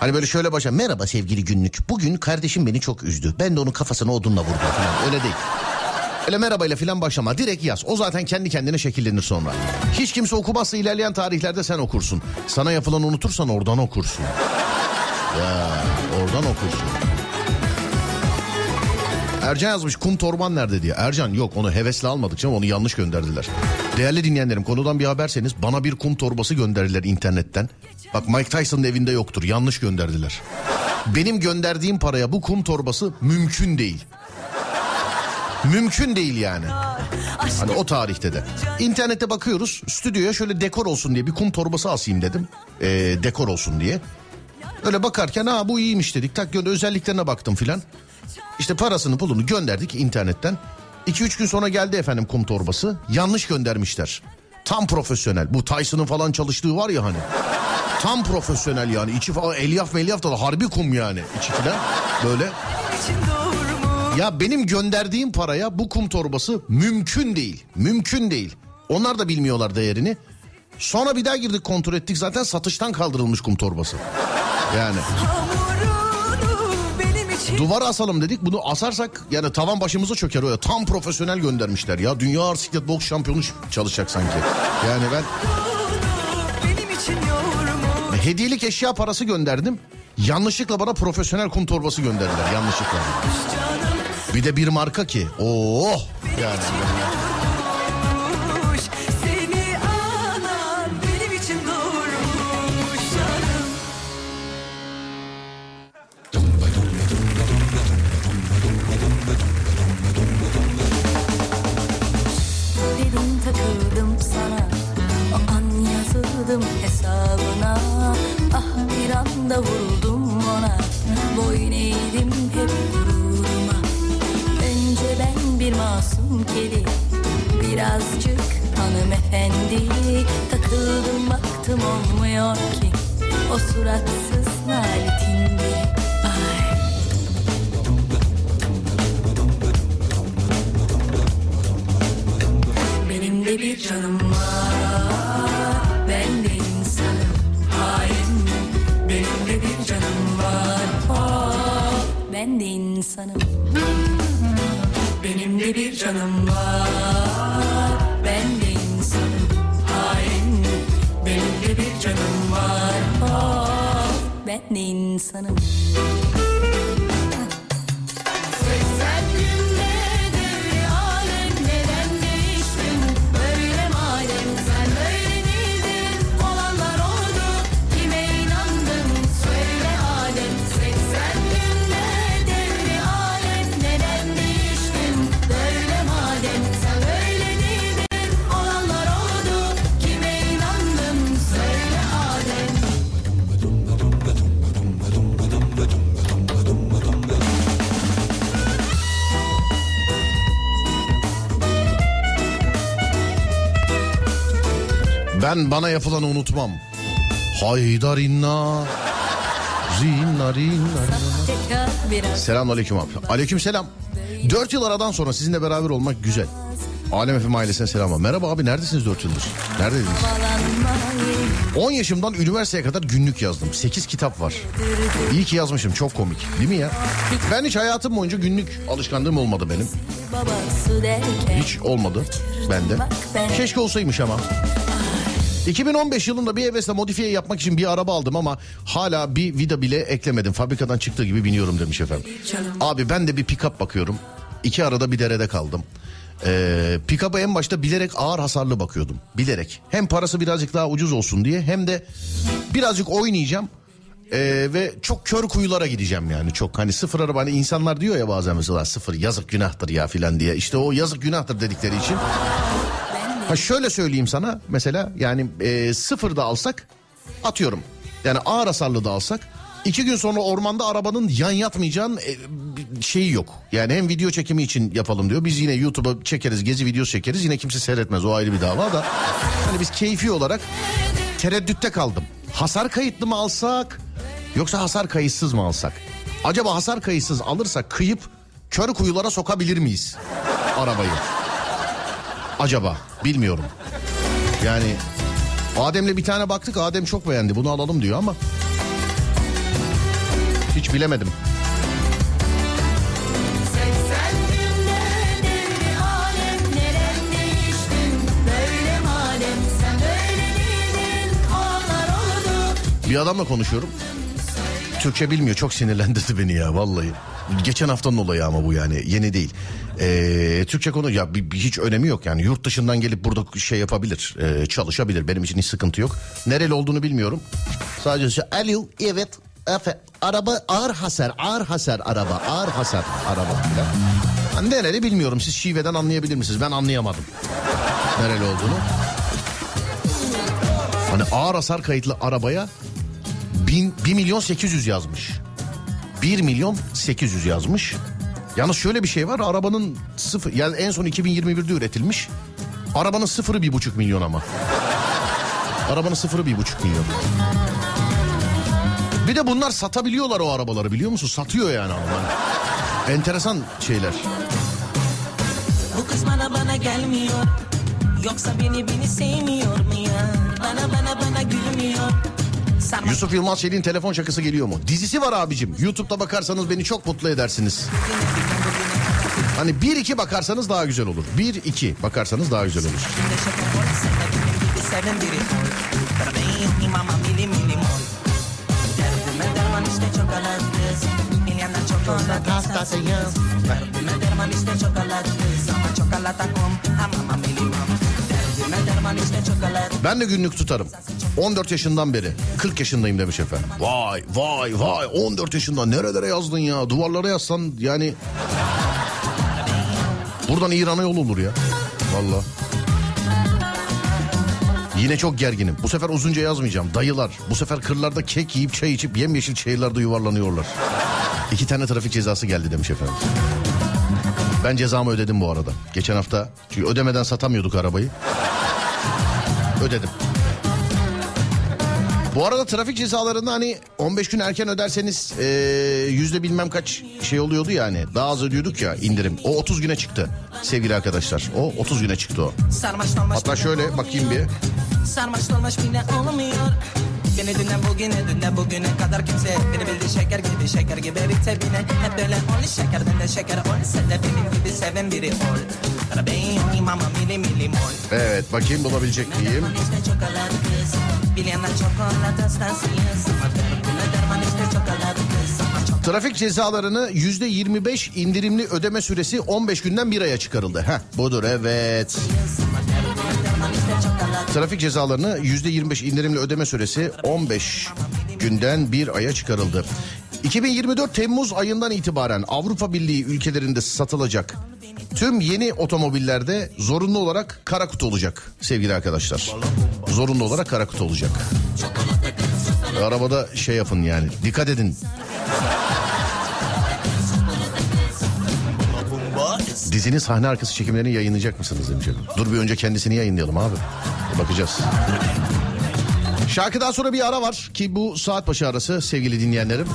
Hani böyle şöyle başa merhaba sevgili günlük. Bugün kardeşim beni çok üzdü. Ben de onun kafasına odunla vurdum falan. Öyle değil. Öyle merhabayla falan başlama. Direkt yaz. O zaten kendi kendine şekillenir sonra. Hiç kimse okumazsa ilerleyen tarihlerde sen okursun. Sana yapılanı unutursan oradan okursun. Ya oradan okursun. Ercan yazmış kum torban nerede diye. Ercan yok onu hevesle almadık canım onu yanlış gönderdiler. Değerli dinleyenlerim konudan bir haberseniz bana bir kum torbası gönderdiler internetten. Bak Mike Tyson'ın evinde yoktur yanlış gönderdiler. Benim gönderdiğim paraya bu kum torbası mümkün değil. Mümkün değil yani. Hani o tarihte de. İnternete bakıyoruz stüdyoya şöyle dekor olsun diye bir kum torbası asayım dedim. Ee, dekor olsun diye. Öyle bakarken ha bu iyiymiş dedik. Tak gönder özelliklerine baktım filan. İşte parasını pulunu gönderdik internetten. 2-3 gün sonra geldi efendim kum torbası. Yanlış göndermişler. Tam profesyonel. Bu Tyson'ın falan çalıştığı var ya hani. Tam profesyonel yani. içi falan elyaf melyaf da harbi kum yani. içi filan böyle. Ya benim gönderdiğim paraya bu kum torbası mümkün değil. Mümkün değil. Onlar da bilmiyorlar değerini. Sonra bir daha girdik kontrol ettik zaten satıştan kaldırılmış kum torbası. Yani duvara asalım dedik bunu asarsak yani tavan başımıza çöker ya. Tam profesyonel göndermişler ya. Dünya ağır siklet boks şampiyonu çalışacak sanki. Yani ben hediyelik eşya parası gönderdim. Yanlışlıkla bana profesyonel kum torbası gönderdiler yanlışlıkla. Bir de bir marka ki. Oh yani. Birazcık hanımefendi. Takıldım baktım olmuyor ki. O suratsız naletin biri. Ay. Benim de bir canım var. Ben de insanım. Hain. Benim de bir canım var. Ben de insanım. Benim de bir canım var canım var. Oh, Ben de insanım Ben bana yapılanı unutmam. Haydar inna. Rinna rinna. Tekrar biraz Selam aleyküm abi. Aleyküm selam. Dört yıl aradan sonra sizinle beraber olmak güzel. Alem FM ailesine selam. Merhaba abi neredesiniz dört yıldır? Neredeydiniz? bağlanmayı 10 yaşımdan üniversiteye kadar günlük yazdım. 8 kitap var. İyi ki yazmışım çok komik. Değil mi ya? Ben hiç hayatım boyunca günlük alışkanlığım olmadı benim. Hiç olmadı bende. Keşke olsaymış ama. 2015 yılında bir hevesle modifiye yapmak için bir araba aldım ama hala bir vida bile eklemedim. Fabrikadan çıktığı gibi biniyorum demiş efendim. Abi ben de bir pick-up bakıyorum. İki arada bir derede kaldım. Ee, pick-up'a en başta bilerek ağır hasarlı bakıyordum. Bilerek. Hem parası birazcık daha ucuz olsun diye hem de birazcık oynayacağım. Ee, ve çok kör kuyulara gideceğim yani çok hani sıfır araba hani insanlar diyor ya bazen mesela sıfır yazık günahtır ya filan diye işte o yazık günahtır dedikleri için Ha şöyle söyleyeyim sana mesela yani e, sıfır da alsak atıyorum. Yani ağır hasarlı da alsak iki gün sonra ormanda arabanın yan yatmayacağın e, şeyi yok. Yani hem video çekimi için yapalım diyor. Biz yine YouTube'a çekeriz gezi videosu çekeriz yine kimse seyretmez o ayrı bir dava da. Hani biz keyfi olarak tereddütte kaldım. Hasar kayıtlı mı alsak yoksa hasar kayıtsız mı alsak? Acaba hasar kayıtsız alırsak kıyıp kör kuyulara sokabilir miyiz arabayı? Acaba bilmiyorum. Yani Adem'le bir tane baktık Adem çok beğendi bunu alalım diyor ama Hiç bilemedim. Bir adamla konuşuyorum. Türkçe bilmiyor çok sinirlendirdi beni ya vallahi. Geçen haftanın olayı ama bu yani yeni değil. Ee, Türkçe konu ya bir, bir hiç önemi yok yani yurt dışından gelip burada şey yapabilir e, çalışabilir benim için hiç sıkıntı yok. Nereli olduğunu bilmiyorum. Sadece şey, alo evet efe, araba ağır hasar ağır hasar araba ağır hasar araba. Ha, nereli bilmiyorum siz şiveden anlayabilir misiniz ben anlayamadım nereli olduğunu. Hani ağır hasar kayıtlı arabaya 1 milyon 800 yazmış. 1 milyon 800 yazmış. Yalnız şöyle bir şey var arabanın sıfır yani en son 2021'de üretilmiş. Arabanın sıfırı bir buçuk milyon ama. Arabanın sıfırı bir buçuk milyon. Bir de bunlar satabiliyorlar o arabaları biliyor musun? Satıyor yani Alman. Enteresan şeyler. Bu kız bana bana gelmiyor Yoksa beni beni sevmiyor mu ya Bana bana bana gülmüyor Sarma Yusuf Yılmaz Çelik'in telefon şakası geliyor mu? Dizisi var abicim. YouTube'da bakarsanız beni çok mutlu edersiniz. Hani bir iki bakarsanız daha güzel olur. Bir iki bakarsanız daha güzel olur. Derdime derman işte çokolat kız Milyonlar çokolat hastasıyız Derdime Ben de günlük tutarım. 14 yaşından beri. 40 yaşındayım demiş efendim. Vay vay vay 14 yaşında nerelere yazdın ya? Duvarlara yazsan yani... Buradan İran'a yol olur ya. Valla. Yine çok gerginim. Bu sefer uzunca yazmayacağım. Dayılar. Bu sefer kırlarda kek yiyip çay içip yemyeşil çayırlarda yuvarlanıyorlar. İki tane trafik cezası geldi demiş efendim. Ben cezamı ödedim bu arada. Geçen hafta. Çünkü ödemeden satamıyorduk arabayı. Ödedim. Bu arada trafik cezalarında hani 15 gün erken öderseniz eee, yüzde bilmem kaç şey oluyordu yani. Daha az ödüyorduk ya indirim. O 30 güne çıktı sevgili arkadaşlar. O 30 güne çıktı o. Hatta şöyle bakayım bir. Sarmaş dolmaş bile olmuyor Beni dünden bugüne dünden bugüne kadar kimse Beni bildi şeker gibi şeker gibi bitte bile Hep böyle ol şeker ben de şeker ol Sen de benim gibi seven biri ol Evet bakayım bulabilecek miyim? Trafik cezalarını yüzde 25 indirimli ödeme süresi 15 günden bir aya çıkarıldı. Heh budur evet. Trafik cezalarını yüzde 25 indirimli ödeme süresi 15 günden bir aya çıkarıldı. 2024 Temmuz ayından itibaren Avrupa Birliği ülkelerinde satılacak tüm yeni otomobillerde zorunlu olarak kara kutu olacak sevgili arkadaşlar. Zorunlu olarak kara kutu olacak. Arabada şey yapın yani dikkat edin. Dizinin sahne arkası çekimlerini yayınlayacak mısınız demiş. Dur bir önce kendisini yayınlayalım abi. Bakacağız. Şarkıdan sonra bir ara var ki bu saat başı arası sevgili dinleyenlerim.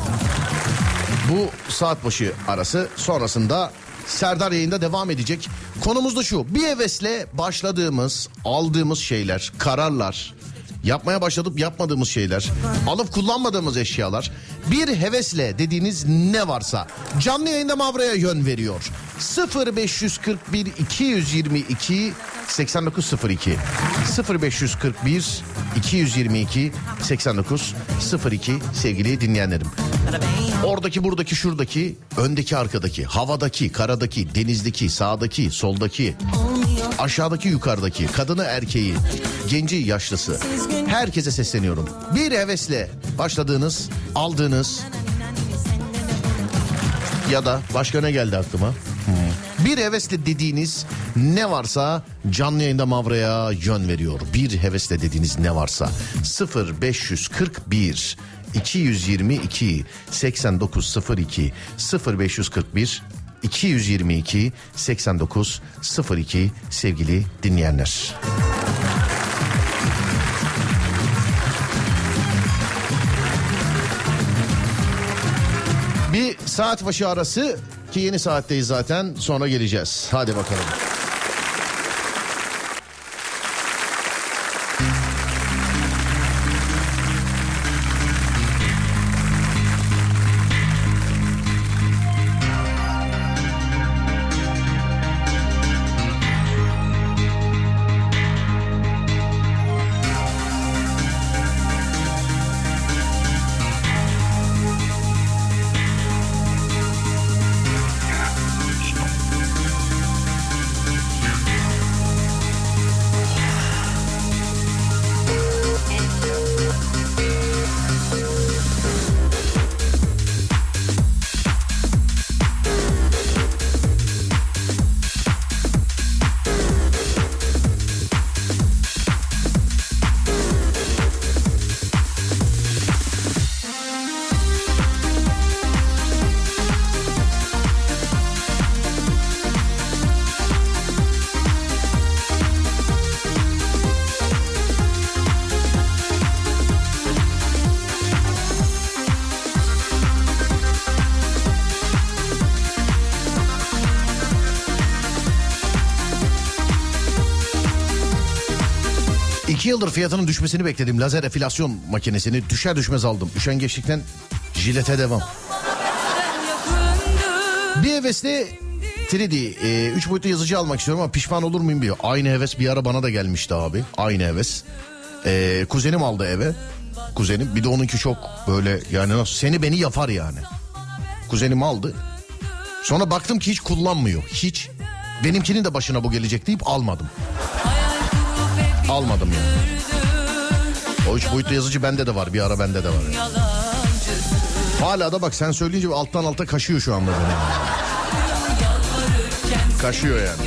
Bu saat başı arası sonrasında Serdar yayında devam edecek. Konumuz da şu. Bir hevesle başladığımız, aldığımız şeyler, kararlar, yapmaya başladıp yapmadığımız şeyler, alıp kullanmadığımız eşyalar, bir hevesle dediğiniz ne varsa canlı yayında Mavra'ya yön veriyor. 0541 222 8902 0541 222 8902 sevgili dinleyenlerim. Oradaki buradaki şuradaki öndeki arkadaki havadaki karadaki denizdeki sağdaki soldaki aşağıdaki yukarıdaki kadını erkeği genci yaşlısı herkese sesleniyorum. Bir hevesle başladığınız aldığınız ya da başka ne geldi aklıma? Hmm. Bir hevesle dediğiniz ne varsa canlı yayında Mavra'ya yön veriyor. Bir hevesle dediğiniz ne varsa 0541 222 8902 0541 222 8902 sevgili dinleyenler. Bir saat başı arası ki yeni saatteyiz zaten sonra geleceğiz. Hadi bakalım. Yıldır fiyatının düşmesini bekledim. Lazer efilasyon makinesini düşer düşmez aldım. Üşengeçlikten jilete devam. Bir hevesle 3D, 3 boyutlu yazıcı almak istiyorum ama pişman olur muyum diyor. Aynı heves bir ara bana da gelmişti abi. Aynı heves. E, kuzenim aldı eve. Kuzenim bir de onunki çok böyle yani nasıl seni beni yapar yani. Kuzenim aldı. Sonra baktım ki hiç kullanmıyor. Hiç. Benimkinin de başına bu gelecek deyip almadım. Almadım yani. O üç boyutlu yazıcı bende de var. Bir ara bende de var. yani. Hala da bak sen söyleyince alttan alta kaşıyor şu anda beni. Kaşıyor yani.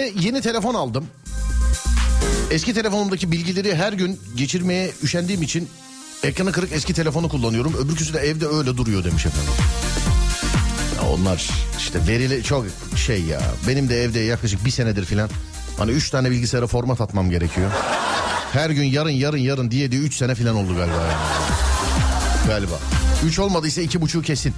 Hevesle yeni telefon aldım. Eski telefonumdaki bilgileri her gün geçirmeye üşendiğim için ekranı kırık eski telefonu kullanıyorum. Öbürküsü de evde öyle duruyor demiş efendim. Ya onlar işte verili çok şey ya. Benim de evde yaklaşık bir senedir filan hani üç tane bilgisayara format atmam gerekiyor. Her gün yarın yarın yarın diye diye üç sene filan oldu galiba yani. Galiba. Üç olmadıysa iki buçuğu kesin.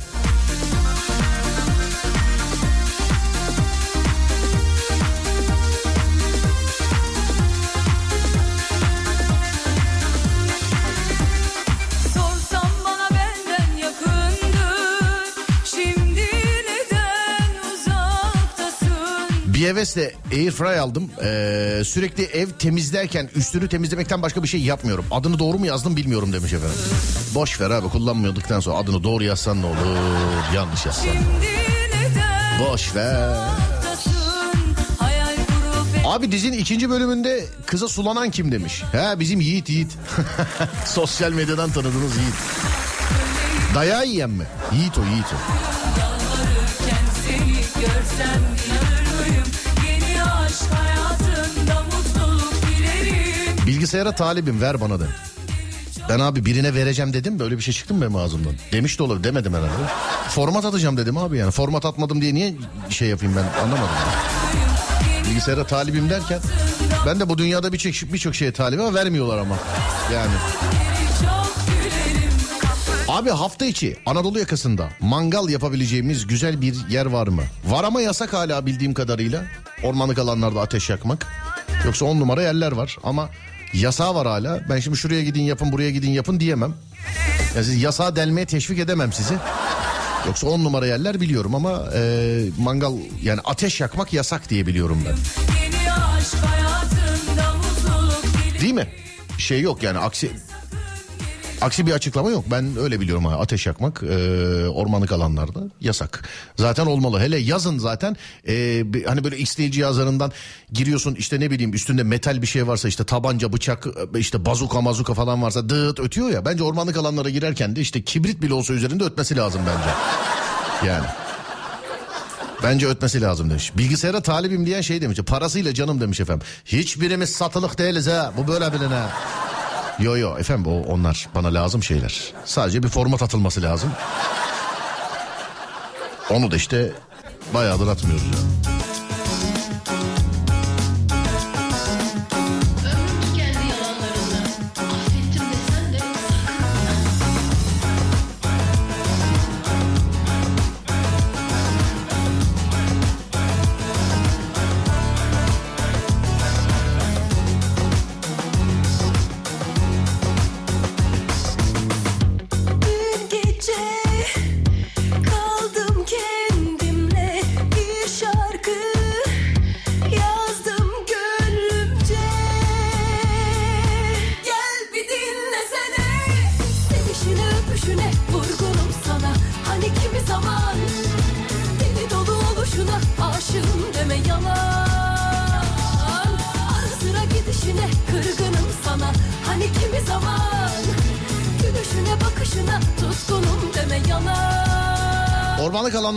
Uzaktasın Bir hevesle Airfry aldım. Ee, sürekli ev temizlerken üstünü temizlemekten başka bir şey yapmıyorum. Adını doğru mu yazdım bilmiyorum demiş efendim. Boş ver abi kullanmıyorduktan sonra adını doğru yazsan ne olur yanlış yazsan. Boş ver. Abi dizinin ikinci bölümünde kıza sulanan kim demiş. He bizim Yiğit Yiğit. Sosyal medyadan tanıdığınız Yiğit. Dayağı yiyen mi? Yiğit o Yiğit o. görsem Bilgisayara talibim ver bana de. Ben abi birine vereceğim dedim böyle bir şey çıktı mı benim ağzımdan? Demiş de olabilir demedim herhalde. Format atacağım dedim abi yani. Format atmadım diye niye şey yapayım ben anlamadım. Bilgisayara talibim derken ben de bu dünyada birçok birçok şeye talibim ama vermiyorlar ama. Yani. Abi hafta içi Anadolu yakasında mangal yapabileceğimiz güzel bir yer var mı? Var ama yasak hala bildiğim kadarıyla. Ormanlık alanlarda ateş yakmak. Yoksa on numara yerler var ama yasağı var hala. Ben şimdi şuraya gidin yapın buraya gidin yapın diyemem. Ya siz yasağı delmeye teşvik edemem sizi. Yoksa on numara yerler biliyorum ama e, mangal yani ateş yakmak yasak diye biliyorum ben. Değil mi? Şey yok yani aksi aksi bir açıklama yok. Ben öyle biliyorum ha. Ateş yakmak e, ormanlık alanlarda yasak. Zaten olmalı. Hele yazın zaten e, hani böyle X-Ray cihazlarından giriyorsun işte ne bileyim üstünde metal bir şey varsa işte tabanca, bıçak, e, işte bazuka mazuka falan varsa dıt ötüyor ya. Bence ormanlık alanlara girerken de işte kibrit bile olsa üzerinde ötmesi lazım bence. Yani. Bence ötmesi lazım demiş. Bilgisayara talibim diyen şey demiş. Parasıyla canım demiş efendim. Hiçbirimiz satılık değiliz ha. Bu böyle bilin ha. Yo yo efendim o onlar bana lazım şeyler. Sadece bir format atılması lazım. Onu da işte bayağıdır atmıyoruz ya.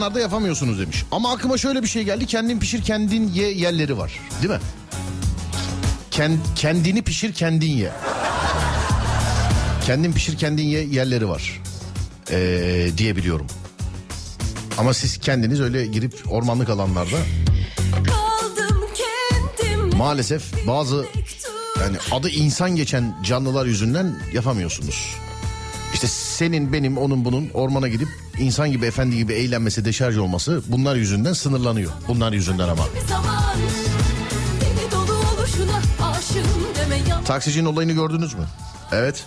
Alanlarda yapamıyorsunuz demiş. Ama aklıma şöyle bir şey geldi. Kendin pişir kendin ye yerleri var. Değil mi? Kend, kendini pişir kendin ye. Kendin pişir kendin ye yerleri var. Ee, diyebiliyorum. Ama siz kendiniz öyle girip ormanlık alanlarda maalesef bazı yani adı insan geçen canlılar yüzünden yapamıyorsunuz. İşte senin benim onun bunun ormana gidip insan gibi efendi gibi eğlenmesi deşarj olması bunlar yüzünden sınırlanıyor. Bunlar yüzünden ama. Taksicinin olayını gördünüz mü? Evet.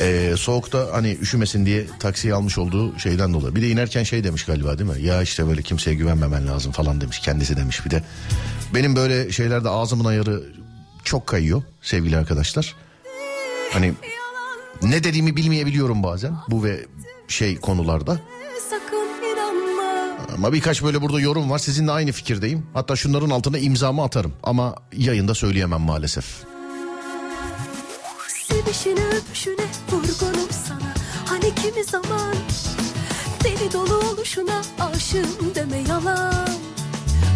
Ee, soğukta hani üşümesin diye taksiyi almış olduğu şeyden dolayı. Bir de inerken şey demiş galiba değil mi? Ya işte böyle kimseye güvenmemen lazım falan demiş. Kendisi demiş bir de. Benim böyle şeylerde ağzımın ayarı çok kayıyor sevgili arkadaşlar. Hani ne dediğimi bilmeyebiliyorum bazen bu ve şey konularda. Ama birkaç böyle burada yorum var. Sizinle aynı fikirdeyim. Hatta şunların altına imzamı atarım. Ama yayında söyleyemem maalesef. Sevişine öpüşüne vurgunum sana Hani kimi zaman Deli dolu oluşuna aşığım deme yalan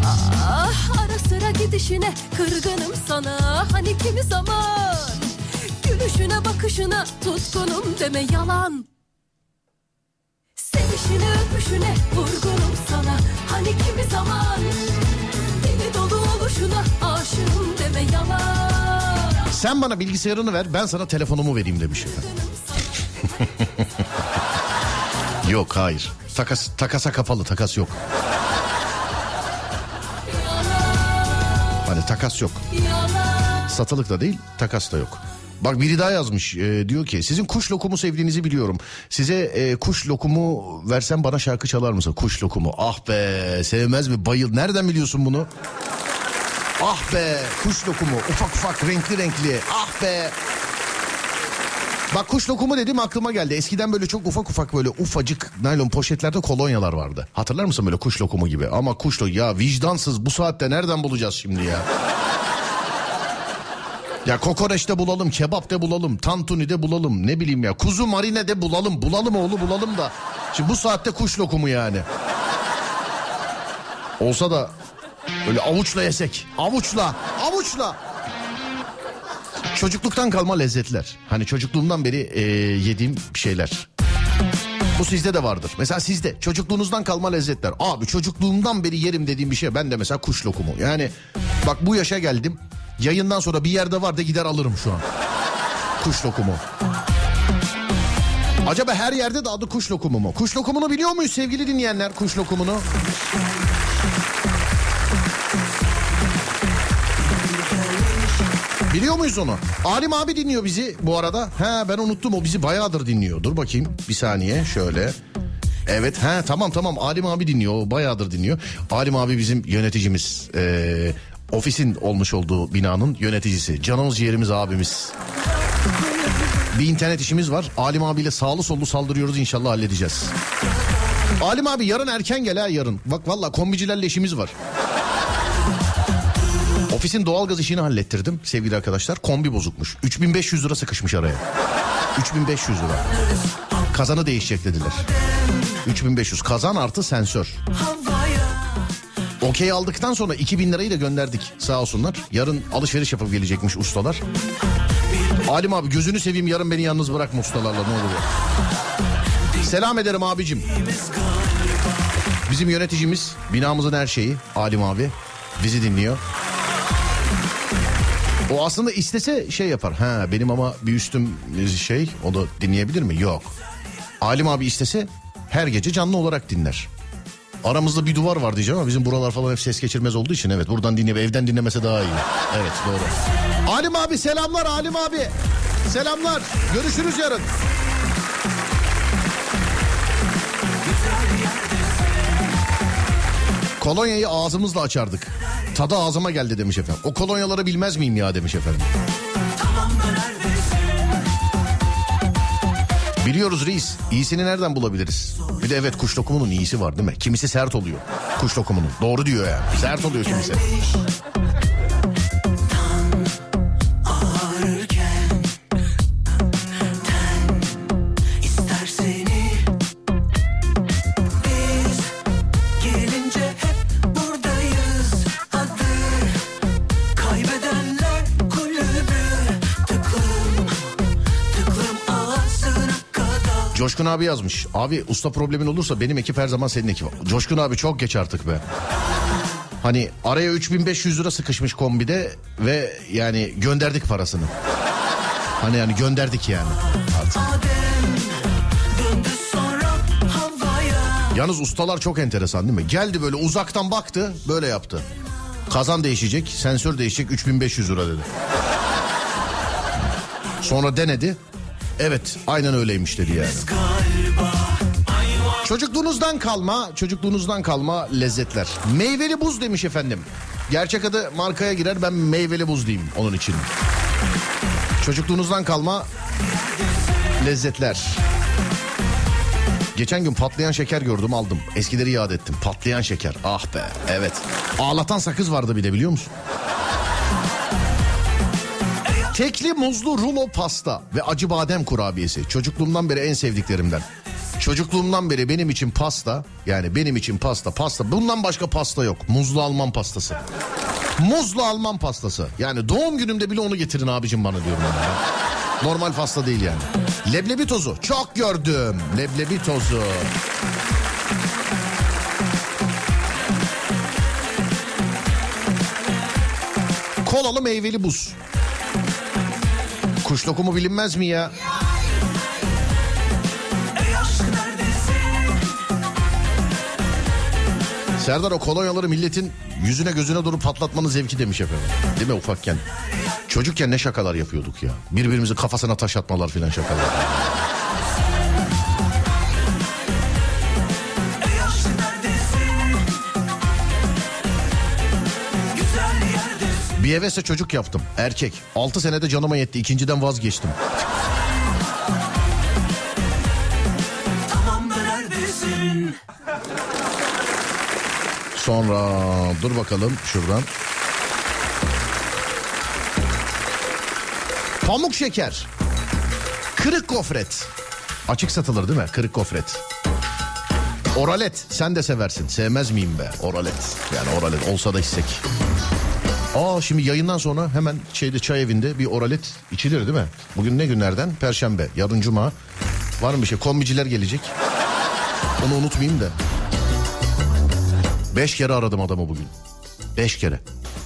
Ah ara sıra gidişine kırgınım sana Hani kimi zaman Gülüşüne bakışına tutkunum deme yalan Sevişine öpüşüne vurgunum sana Hani kimi zaman Deli dolu oluşuna aşığım deme yalan Sen bana bilgisayarını ver ben sana telefonumu vereyim demiş efendim. yok hayır. Takas, takasa kapalı takas yok. Hani takas yok. Satılık da değil takas da yok. Bak biri daha yazmış e, diyor ki sizin kuş lokumu sevdiğinizi biliyorum. Size e, kuş lokumu versem bana şarkı çalar mısın? Kuş lokumu ah be sevmez mi bayıl nereden biliyorsun bunu? Ah be kuş lokumu ufak ufak renkli renkli ah be. Bak kuş lokumu dedim aklıma geldi. Eskiden böyle çok ufak ufak böyle ufacık naylon poşetlerde kolonyalar vardı. Hatırlar mısın böyle kuş lokumu gibi? Ama kuş lo ya vicdansız bu saatte nereden bulacağız şimdi ya? Ya kokoreçte bulalım, kebapta bulalım, tantuni'de bulalım, ne bileyim ya. Kuzu marinede bulalım, bulalım oğlu bulalım da. Şimdi bu saatte kuş lokumu yani. Olsa da öyle avuçla yesek. Avuçla, avuçla. Çocukluktan kalma lezzetler. Hani çocukluğumdan beri e, yediğim şeyler. Bu sizde de vardır. Mesela sizde çocukluğunuzdan kalma lezzetler. Abi çocukluğumdan beri yerim dediğim bir şey. Ben de mesela kuş lokumu. Yani bak bu yaşa geldim. Yayından sonra bir yerde var da gider alırım şu an. Kuş lokumu. Acaba her yerde de adı kuş lokumu mu? Kuş lokumunu biliyor muyuz sevgili dinleyenler kuş lokumunu? Biliyor muyuz onu? Alim abi dinliyor bizi bu arada. He ben unuttum o bizi bayağıdır dinliyor. Dur bakayım bir saniye şöyle. Evet he tamam tamam Alim abi dinliyor o bayağıdır dinliyor. Alim abi bizim yöneticimiz. Ee, ofisin olmuş olduğu binanın yöneticisi. Canımız ciğerimiz abimiz. Bir internet işimiz var. Alim abiyle sağlı sollu saldırıyoruz inşallah halledeceğiz. Alim abi yarın erken gel ha yarın. Bak valla kombicilerle işimiz var. Ofisin doğalgaz işini hallettirdim sevgili arkadaşlar. Kombi bozukmuş. 3500 lira sıkışmış araya. 3500 lira. Kazanı değişecek dediler. 3500 kazan artı sensör. Okey aldıktan sonra 2000 lirayı da gönderdik sağ olsunlar. Yarın alışveriş yapıp gelecekmiş ustalar. Alim abi gözünü seveyim yarın beni yalnız bırakma ustalarla ne olur. Selam ederim abicim. Bizim yöneticimiz binamızın her şeyi Alim abi bizi dinliyor. O aslında istese şey yapar. Ha benim ama bir üstüm şey o da dinleyebilir mi? Yok. Alim abi istese her gece canlı olarak dinler. Aramızda bir duvar var diyeceğim ama bizim buralar falan hep ses geçirmez olduğu için evet buradan dinleyip evden dinlemese daha iyi. Evet doğru. Alim abi selamlar Alim abi. Selamlar. Görüşürüz yarın. Kolonyayı ağzımızla açardık. Tadı ağzıma geldi demiş efendim. O kolonyaları bilmez miyim ya demiş efendim. Biliyoruz reis. İyisini nereden bulabiliriz? Bir de evet kuş lokumunun iyisi var değil mi? Kimisi sert oluyor. Kuş lokumunun. Doğru diyor yani. Sert oluyor kimisi. Abi yazmış. Abi usta problemin olursa benim ekip her zaman senin ekip. Coşkun abi çok geç artık be. Hani araya 3500 lira sıkışmış kombide ve yani gönderdik parasını. Hani yani gönderdik yani. Artık. Yalnız ustalar çok enteresan değil mi? Geldi böyle uzaktan baktı böyle yaptı. Kazan değişecek, sensör değişecek 3500 lira dedi. Sonra denedi. Evet aynen öyleymiş dedi yani. Çocukluğunuzdan kalma, çocukluğunuzdan kalma lezzetler. Meyveli buz demiş efendim. Gerçek adı markaya girer ben meyveli buz diyeyim onun için. Çocukluğunuzdan kalma lezzetler. Geçen gün patlayan şeker gördüm aldım. Eskileri yad ettim. Patlayan şeker. Ah be evet. Ağlatan sakız vardı bir de biliyor musun? Tekli muzlu rulo pasta ve acı badem kurabiyesi. Çocukluğumdan beri en sevdiklerimden. Çocukluğumdan beri benim için pasta yani benim için pasta pasta bundan başka pasta yok. Muzlu Alman pastası. Muzlu Alman pastası. Yani doğum günümde bile onu getirin abicim bana diyorum. ben ya. Normal pasta değil yani. Leblebi tozu çok gördüm. Leblebi tozu. Kolalı meyveli buz. Kuş lokumu bilinmez mi ya? Serdar o kolonyaları milletin yüzüne gözüne doğru patlatmanın zevki demiş efendim. Değil mi ufakken? Çocukken ne şakalar yapıyorduk ya. Birbirimizi kafasına taş atmalar filan şakalar. Bir hevesle çocuk yaptım. Erkek. 6 senede canıma yetti. İkinciden vazgeçtim. Sonra dur bakalım şuradan. Pamuk şeker. Kırık gofret. Açık satılır değil mi? Kırık gofret. Oralet sen de seversin. Sevmez miyim be? Oralet. Yani oralet olsa da içsek. Aa şimdi yayından sonra hemen şeyde çay evinde bir oralet içilir değil mi? Bugün ne günlerden? Perşembe. Yarın cuma. Var mı bir şey? Kombiciler gelecek. Onu unutmayayım da. Beş kere aradım adamı bugün. Beş kere.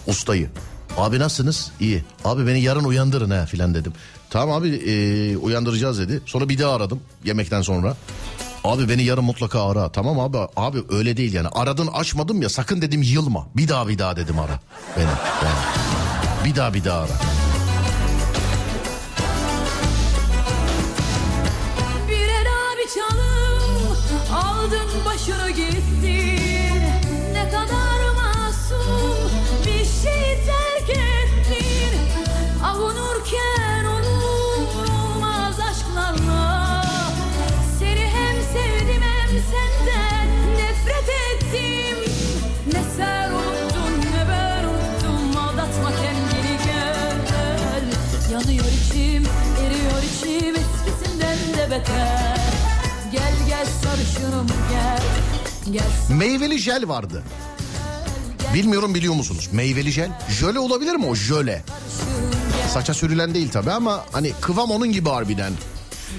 Ustayı. Abi nasılsınız? İyi. Abi beni yarın uyandırın ha filan dedim. Tamam abi e, uyandıracağız dedi. Sonra bir daha aradım yemekten sonra. Abi beni yarın mutlaka ara. Tamam abi abi öyle değil yani. Aradın açmadım ya sakın dedim yılma. Bir daha bir daha dedim ara. Beni. Yani. Bir daha bir daha ara. Meyveli jel vardı. Bilmiyorum biliyor musunuz? Meyveli jel. Jöle olabilir mi o jöle? Saça sürülen değil tabi ama hani kıvam onun gibi harbiden.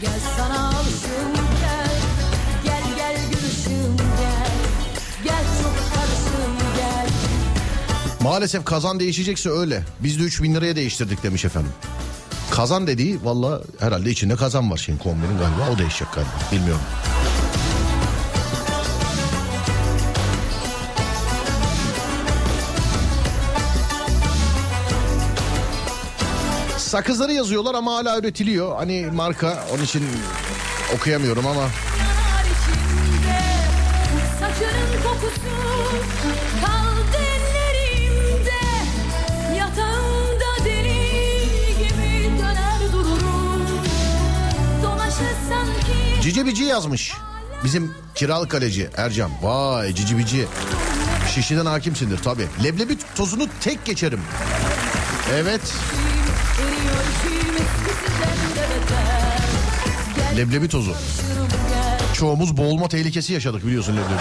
Gel sana alışım Maalesef kazan değişecekse öyle. Biz de 3000 liraya değiştirdik demiş efendim. Kazan dediği valla herhalde içinde kazan var şeyin kombinin galiba. O değişecek galiba. Bilmiyorum. Sakızları yazıyorlar ama hala üretiliyor. Hani marka onun için okuyamıyorum ama. Saçının kokusu Kaldı ellerimde Yatağımda deli gibi döner dururum Dolaşır sanki Cici Bici yazmış. Bizim kiralık kaleci Ercan. Vay Cici Bici. Şişiden hakimsindir tabi. Leblebi tozunu tek geçerim. Evet. Leblebi tozu. Çoğumuz boğulma tehlikesi yaşadık biliyorsun leblebi gel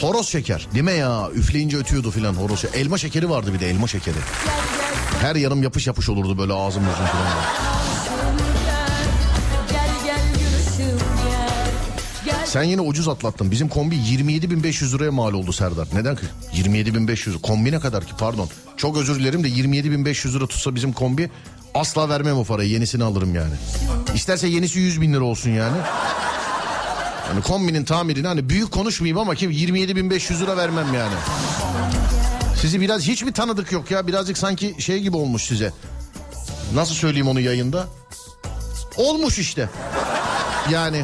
Horoz şeker. Değil mi ya? Üfleyince ötüyordu filan horoz şeker. Elma şekeri vardı bir de elma şekeri. Her yanım yapış yapış olurdu böyle ağzım yüzüm filan. Sen yine ucuz atlattın. Bizim kombi 27.500 liraya mal oldu Serdar. Neden ki? 27.500. Kombi ne kadar ki pardon. Çok özür dilerim de 27.500 lira tutsa bizim kombi asla vermem o parayı. Yenisini alırım yani. İsterse yenisi 100 bin lira olsun yani. Yani kombinin tamirini hani büyük konuşmayayım ama kim 27.500 lira vermem yani. Sizi biraz hiç mi tanıdık yok ya? Birazcık sanki şey gibi olmuş size. Nasıl söyleyeyim onu yayında? Olmuş işte. Yani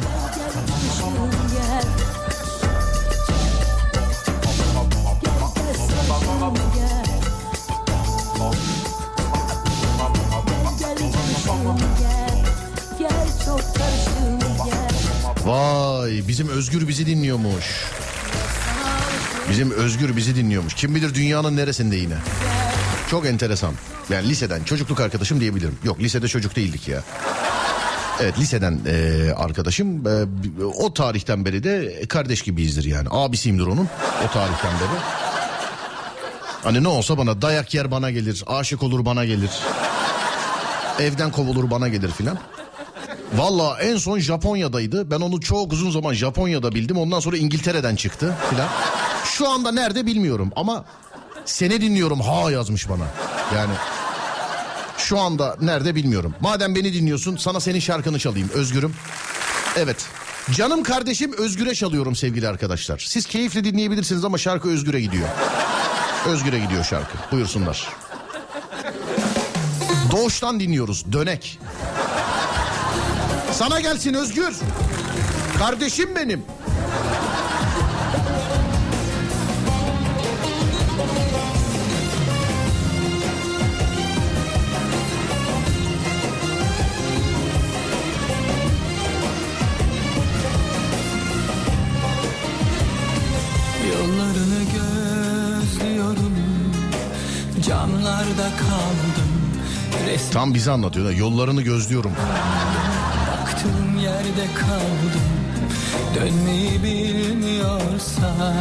vay bizim Özgür bizi dinliyormuş. Bizim Özgür bizi dinliyormuş. Kim bilir dünyanın neresinde yine. Çok enteresan. Yani liseden çocukluk arkadaşım diyebilirim. Yok lisede çocuk değildik ya. Evet liseden e, arkadaşım. E, o tarihten beri de kardeş gibiyizdir yani. Abisiyimdir onun o tarihten beri. Hani ne olsa bana dayak yer bana gelir. Aşık olur bana gelir. Evden kovulur bana gelir filan. Valla en son Japonya'daydı. Ben onu çok uzun zaman Japonya'da bildim. Ondan sonra İngiltere'den çıktı filan. Şu anda nerede bilmiyorum ama seni dinliyorum ha yazmış bana. Yani şu anda nerede bilmiyorum. Madem beni dinliyorsun sana senin şarkını çalayım Özgür'üm. Evet. Canım kardeşim Özgür'e çalıyorum sevgili arkadaşlar. Siz keyifle dinleyebilirsiniz ama şarkı Özgür'e gidiyor. Özgür'e gidiyor şarkı. Buyursunlar. Doğuştan dinliyoruz. Dönek. Sana gelsin Özgür. Kardeşim benim. Yollarını gözlüyorum Camlarda kaldım Tam bize anlatıyor da yollarını gözlüyorum. Yerde kaldım. Dönmeyi bilmiyorsan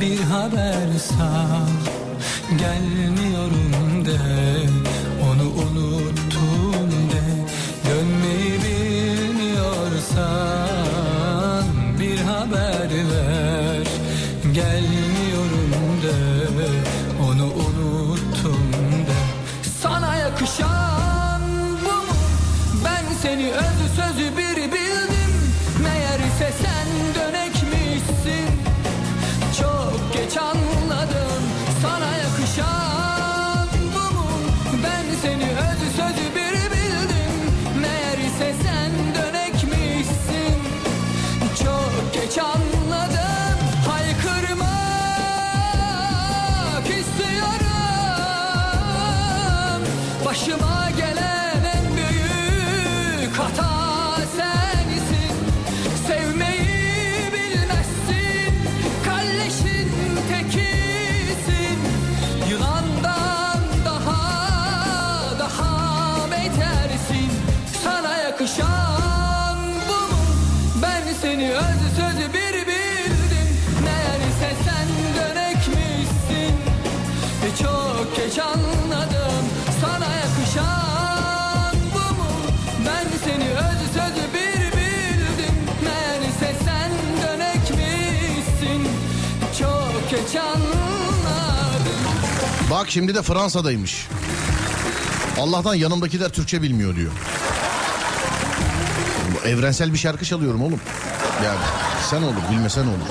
Bir haber sal. Gelmiyorum de Bak şimdi de Fransa'daymış. Allah'tan yanımdakiler Türkçe bilmiyor diyor. Evrensel bir şarkı çalıyorum oğlum. Yani sen olur bilmesen olur.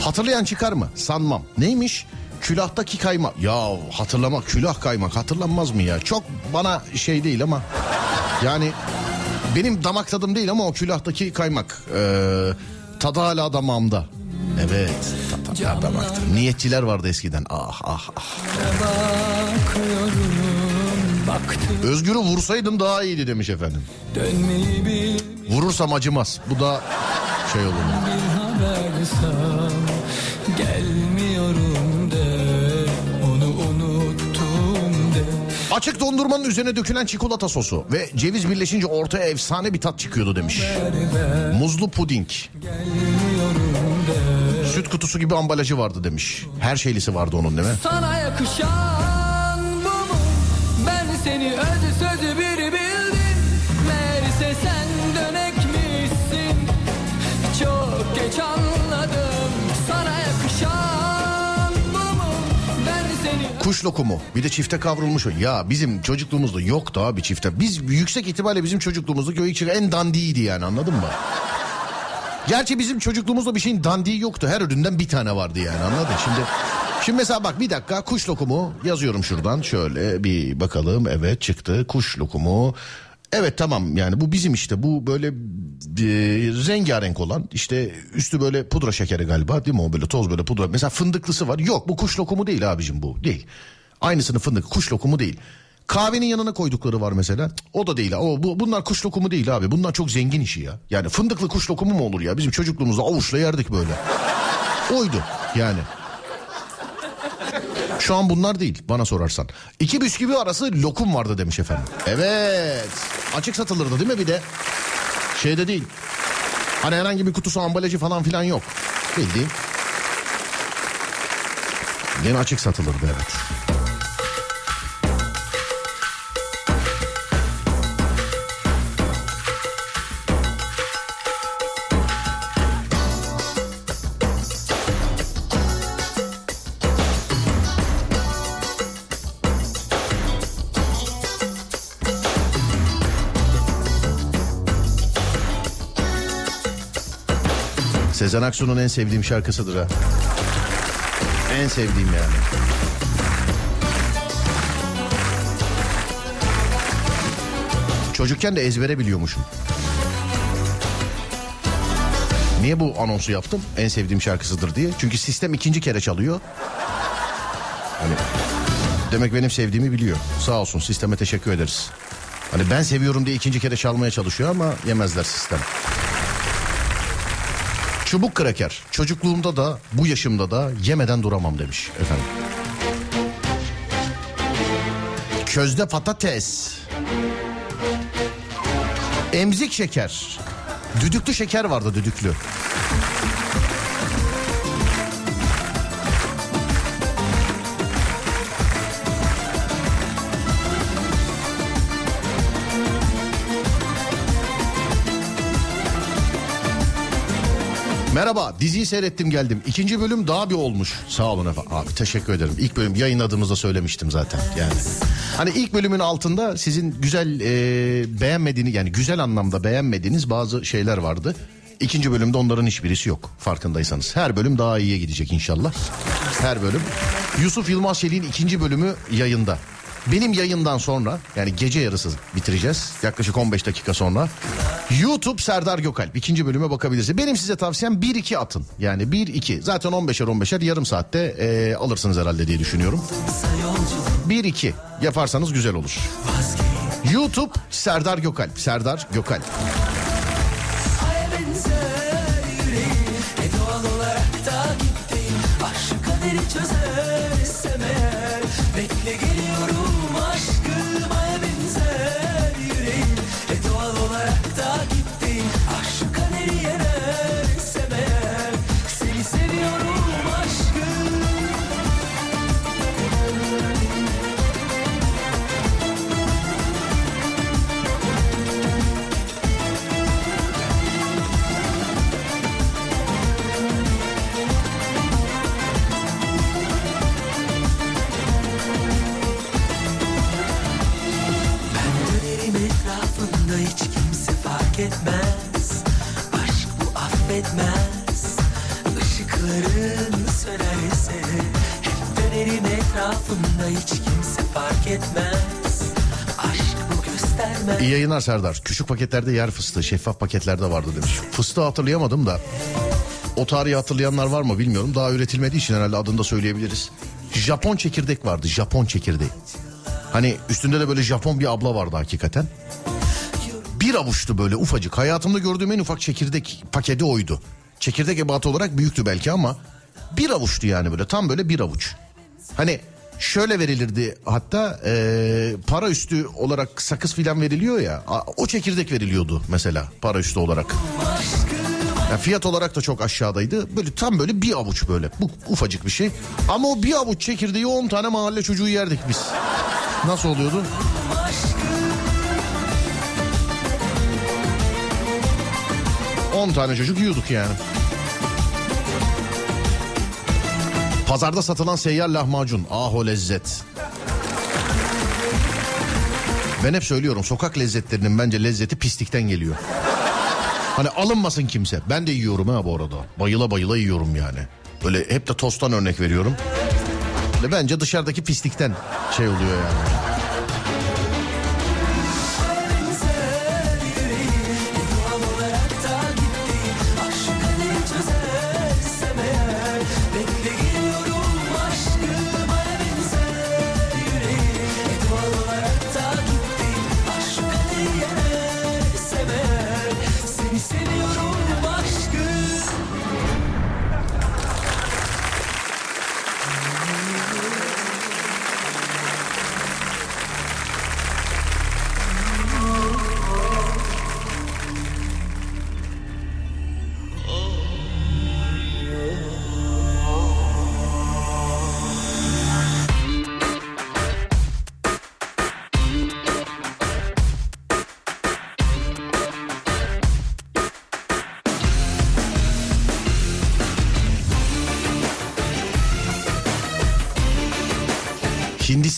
Hatırlayan çıkar mı? Sanmam. Neymiş? Külahtaki kaymak. Ya hatırlamak külah kaymak hatırlanmaz mı ya? Çok bana şey değil ama. Yani benim damak tadım değil ama o külahtaki kaymak. Ee, tadı hala damağımda. Evet. Tadı hala damakta. Niyetçiler vardı eskiden. Ah ah ah. Özgür'ü vursaydım daha iyiydi demiş efendim. Vurursam acımaz. Bu da şey olur. Gelmiyorum Açık dondurmanın üzerine dökülen çikolata sosu ve ceviz birleşince ortaya efsane bir tat çıkıyordu demiş. Muzlu puding. De süt kutusu gibi ambalajı vardı demiş. Her şeylisi vardı onun değil mi? Sana yakışan bu mu? Ben seni ödü sözü bir bildim. Meğerse sen dönekmişsin. Çok geç anladım. Sana yakışan bu mu? Ben seni... Kuş lokumu. Bir de çifte kavrulmuş o. Ya bizim çocukluğumuzda yoktu abi çifte. Biz yüksek ihtimalle bizim çocukluğumuzda köy içi en dandiydi yani anladın mı? Gerçi bizim çocukluğumuzda bir şeyin dandiği yoktu. Her üründen bir tane vardı yani anladın? Şimdi Şimdi mesela bak bir dakika kuş lokumu yazıyorum şuradan şöyle bir bakalım evet çıktı kuş lokumu. Evet tamam yani bu bizim işte bu böyle e, rengarenk olan işte üstü böyle pudra şekeri galiba değil mi o böyle toz böyle pudra. Mesela fındıklısı var yok bu kuş lokumu değil abicim bu değil. Aynısını fındık kuş lokumu değil. Kahvenin yanına koydukları var mesela. O da değil. O bu bunlar kuş lokumu değil abi. Bunlar çok zengin işi ya. Yani fındıklı kuş lokumu mu olur ya? Bizim çocukluğumuzda avuçla yerdik böyle. Oydu yani. Şu an bunlar değil bana sorarsan. İki bisküvi arası lokum vardı demiş efendim. Evet. Açık satılırdı değil mi bir de? Şeyde değil. Hani herhangi bir kutusu ambalajı falan filan yok. Bildiğin. Gene açık satılırdı evet. Sezen Aksu'nun en sevdiğim şarkısıdır ha. En sevdiğim yani. Çocukken de ezbere biliyormuşum. Niye bu anonsu yaptım? En sevdiğim şarkısıdır diye. Çünkü sistem ikinci kere çalıyor. Hani demek benim sevdiğimi biliyor. Sağ olsun sisteme teşekkür ederiz. Hani ben seviyorum diye ikinci kere çalmaya çalışıyor ama yemezler sistem. Çubuk kraker. Çocukluğumda da bu yaşımda da yemeden duramam demiş efendim. Közde patates. Emzik şeker. Düdüklü şeker vardı düdüklü. Merhaba diziyi seyrettim geldim. İkinci bölüm daha bir olmuş. Sağ olun efendim. Abi teşekkür ederim. İlk bölüm yayınladığımızda söylemiştim zaten yani. Hani ilk bölümün altında sizin güzel e, beğenmediğiniz yani güzel anlamda beğenmediğiniz bazı şeyler vardı. İkinci bölümde onların hiçbirisi yok farkındaysanız. Her bölüm daha iyiye gidecek inşallah. Her bölüm. Yusuf Yılmaz Çelik'in ikinci bölümü yayında. Benim yayından sonra yani gece yarısı bitireceğiz. Yaklaşık 15 dakika sonra. YouTube Serdar Gökalp ikinci bölüme bakabilirsiniz. Benim size tavsiyem 1-2 atın. Yani 1-2 zaten 15'er 15'er yarım saatte e, alırsınız herhalde diye düşünüyorum. 1-2 yaparsanız güzel olur. YouTube Serdar Gökalp. Serdar Gökalp. E çözersem bu affetmez Işıkların sönerse Hep dönerim etrafında hiç kimse fark etmez İyi yayınlar Serdar. Küçük paketlerde yer fıstığı, şeffaf paketlerde vardı demiş. Fıstığı hatırlayamadım da. O tarihi hatırlayanlar var mı bilmiyorum. Daha üretilmediği için herhalde adını da söyleyebiliriz. Japon çekirdek vardı. Japon çekirdeği. Hani üstünde de böyle Japon bir abla vardı hakikaten. Bir avuçtu böyle ufacık. Hayatımda gördüğüm en ufak çekirdek paketi oydu. Çekirdek ebatı olarak büyüktü belki ama bir avuçtu yani böyle tam böyle bir avuç. Hani şöyle verilirdi hatta eee, para üstü olarak sakız filan veriliyor ya o çekirdek veriliyordu mesela para üstü olarak. Ya fiyat olarak da çok aşağıdaydı. Böyle tam böyle bir avuç böyle. Bu ufacık bir şey. Ama o bir avuç çekirdeği 10 tane mahalle çocuğu yerdik biz. Nasıl oluyordu? On tane çocuk yiyorduk yani. Pazarda satılan seyyar lahmacun. Ah o lezzet. Ben hep söylüyorum sokak lezzetlerinin bence lezzeti pislikten geliyor. Hani alınmasın kimse. Ben de yiyorum ha bu arada. Bayıla bayıla yiyorum yani. Böyle hep de tosttan örnek veriyorum. Ve bence dışarıdaki pislikten şey oluyor yani.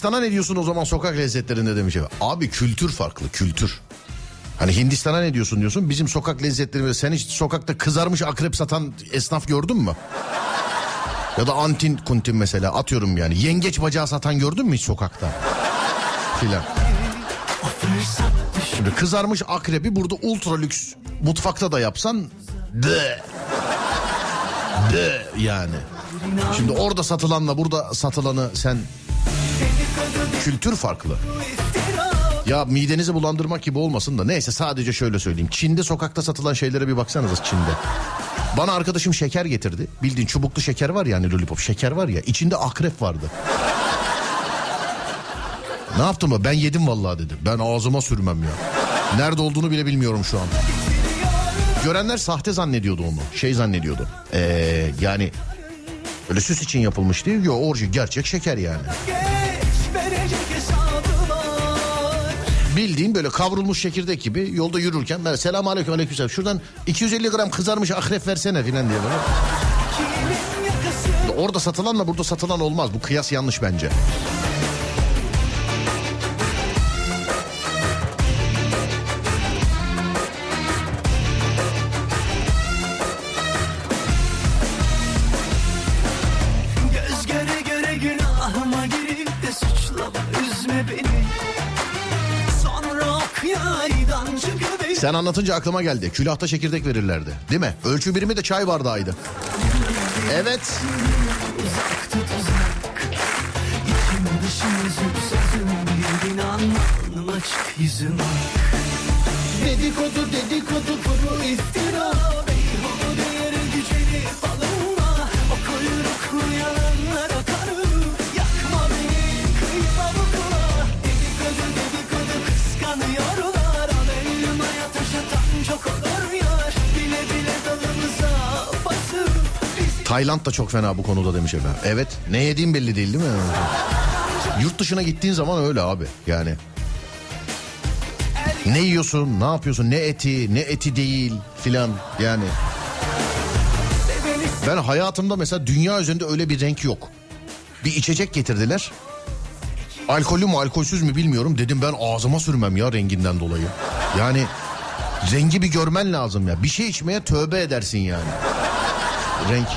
Hindistan'a ne diyorsun o zaman sokak lezzetlerinde demiş. Abi kültür farklı kültür. Hani Hindistan'a ne diyorsun diyorsun. Bizim sokak lezzetlerinde sen hiç sokakta kızarmış akrep satan esnaf gördün mü? Ya da antin kuntin mesela atıyorum yani. Yengeç bacağı satan gördün mü hiç sokakta? Filan. Şimdi kızarmış akrebi burada ultra lüks mutfakta da yapsan de de yani. Şimdi orada satılanla burada satılanı sen kültür farklı. Ya midenizi bulandırmak gibi olmasın da neyse sadece şöyle söyleyeyim. Çin'de sokakta satılan şeylere bir baksanıza Çin'de. Bana arkadaşım şeker getirdi. Bildiğin çubuklu şeker var ya hani lollipop şeker var ya içinde akrep vardı. Ne yaptım? Ben yedim vallahi dedi. Ben ağzıma sürmem ya. Nerede olduğunu bile bilmiyorum şu an. Görenler sahte zannediyordu onu. Şey zannediyordu. Ee, yani öyle süs için yapılmış değil. Yok orijinal gerçek şeker yani. Bildiğin böyle kavrulmuş çekirdek gibi yolda yürürken ben selam aleyküm aleyküm selam. Şuradan 250 gram kızarmış akrep versene filan diye böyle. Orada satılanla burada satılan olmaz. Bu kıyas yanlış bence. Sen anlatınca aklıma geldi. Külahta çekirdek verirlerdi. Değil mi? Ölçü birimi de çay bardağıydı. Evet. Dedikodu dedikodu kuru iftira Tayland da çok fena bu konuda demiş efendim. Evet. Ne yediğin belli değil değil mi? Yurt dışına gittiğin zaman öyle abi. Yani. Ne yiyorsun, ne yapıyorsun, ne eti, ne eti değil filan yani. Ben hayatımda mesela dünya üzerinde öyle bir renk yok. Bir içecek getirdiler. Alkollü mü alkolsüz mü bilmiyorum. Dedim ben ağzıma sürmem ya renginden dolayı. Yani rengi bir görmen lazım ya. Bir şey içmeye tövbe edersin yani. Renk.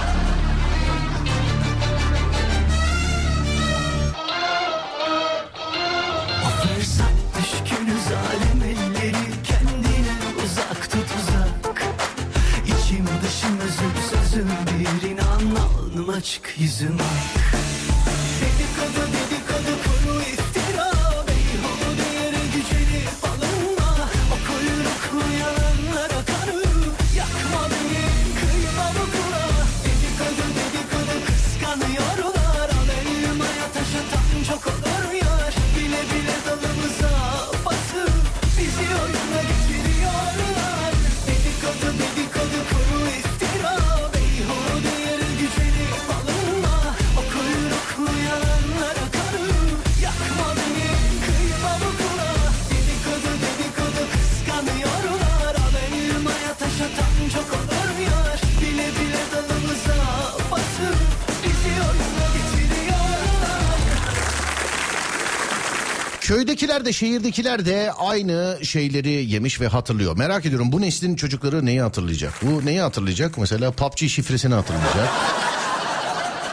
De şehirdekiler de aynı şeyleri yemiş ve hatırlıyor. Merak ediyorum bu neslin çocukları neyi hatırlayacak? Bu neyi hatırlayacak? Mesela PUBG şifresini hatırlayacak.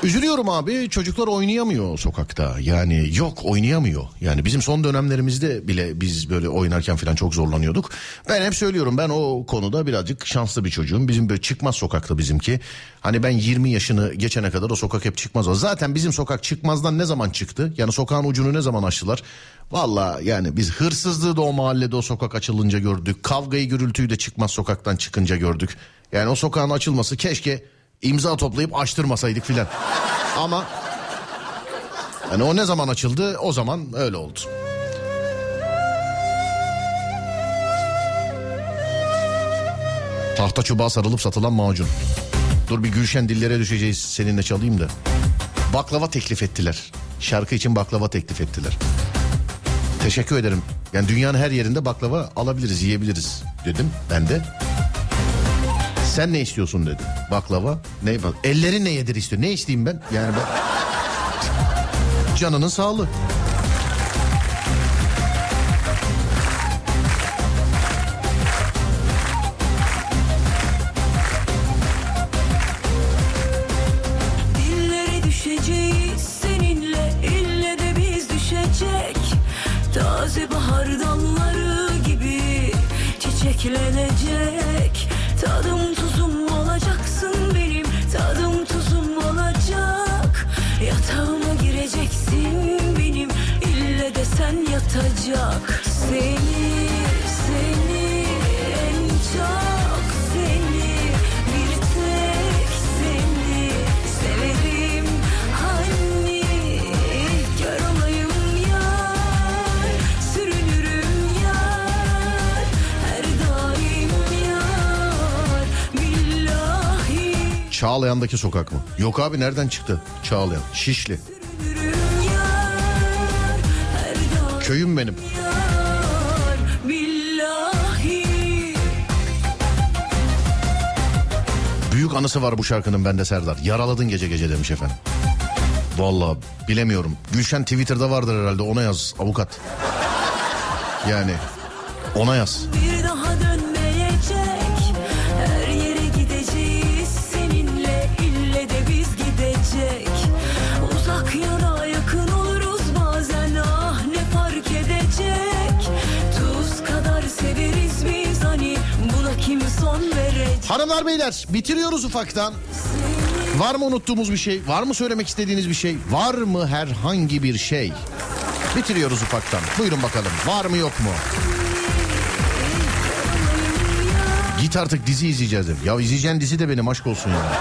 Üzülüyorum abi çocuklar oynayamıyor sokakta. Yani yok oynayamıyor. Yani bizim son dönemlerimizde bile biz böyle oynarken falan çok zorlanıyorduk. Ben hep söylüyorum ben o konuda birazcık şanslı bir çocuğum. Bizim böyle çıkmaz sokakta bizimki. Hani ben 20 yaşını geçene kadar o sokak hep çıkmaz. o. Zaten bizim sokak çıkmazdan ne zaman çıktı? Yani sokağın ucunu ne zaman açtılar? Valla yani biz hırsızlığı da o mahallede o sokak açılınca gördük. Kavgayı gürültüyü de çıkmaz sokaktan çıkınca gördük. Yani o sokağın açılması keşke imza toplayıp açtırmasaydık filan. Ama yani o ne zaman açıldı o zaman öyle oldu. Tahta çubuğa sarılıp satılan macun. Dur bir Gülşen dillere düşeceğiz seninle çalayım da. Baklava teklif ettiler. Şarkı için baklava teklif ettiler. Teşekkür ederim. Yani dünyanın her yerinde baklava alabiliriz, yiyebiliriz dedim ben de. Sen ne istiyorsun dedi. Baklava. Ne bak? Ellerin ne yedir istiyor. Ne isteyeyim ben? Yani ben canının sağlığı. Çağlayan'daki sokak mı? Yok abi nereden çıktı? Çağlayan. Şişli. Köyüm benim. Büyük anısı var bu şarkının bende Serdar. Yaraladın gece gece demiş efendim. Vallahi bilemiyorum. Gülşen Twitter'da vardır herhalde ona yaz avukat. Yani ona yaz. Bir Hanımlar beyler bitiriyoruz ufaktan. Var mı unuttuğumuz bir şey? Var mı söylemek istediğiniz bir şey? Var mı herhangi bir şey? Bitiriyoruz ufaktan. Buyurun bakalım. Var mı yok mu? Git artık dizi izleyeceğiz dedim. Ya izleyeceğin dizi de benim aşk olsun ya.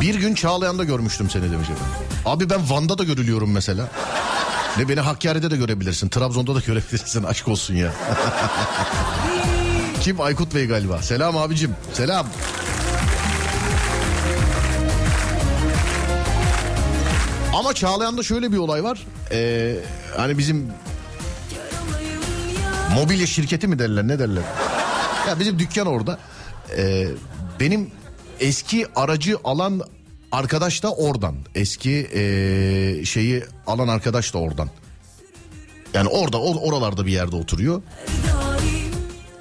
Bir gün Çağlayan'da görmüştüm seni demiş efendim. Abi ben Van'da da görülüyorum mesela. Ne beni Hakkari'de de görebilirsin. Trabzon'da da görebilirsin. Aşk olsun ya. Kim? Aykut Bey galiba. Selam abicim. Selam. Ama Çağlayan'da şöyle bir olay var. Ee, hani bizim mobilya şirketi mi derler ne derler? Ya bizim dükkan orada. Ee, benim eski aracı alan arkadaş da oradan. Eski ee, şeyi alan arkadaş da oradan. Yani orada oralarda bir yerde oturuyor.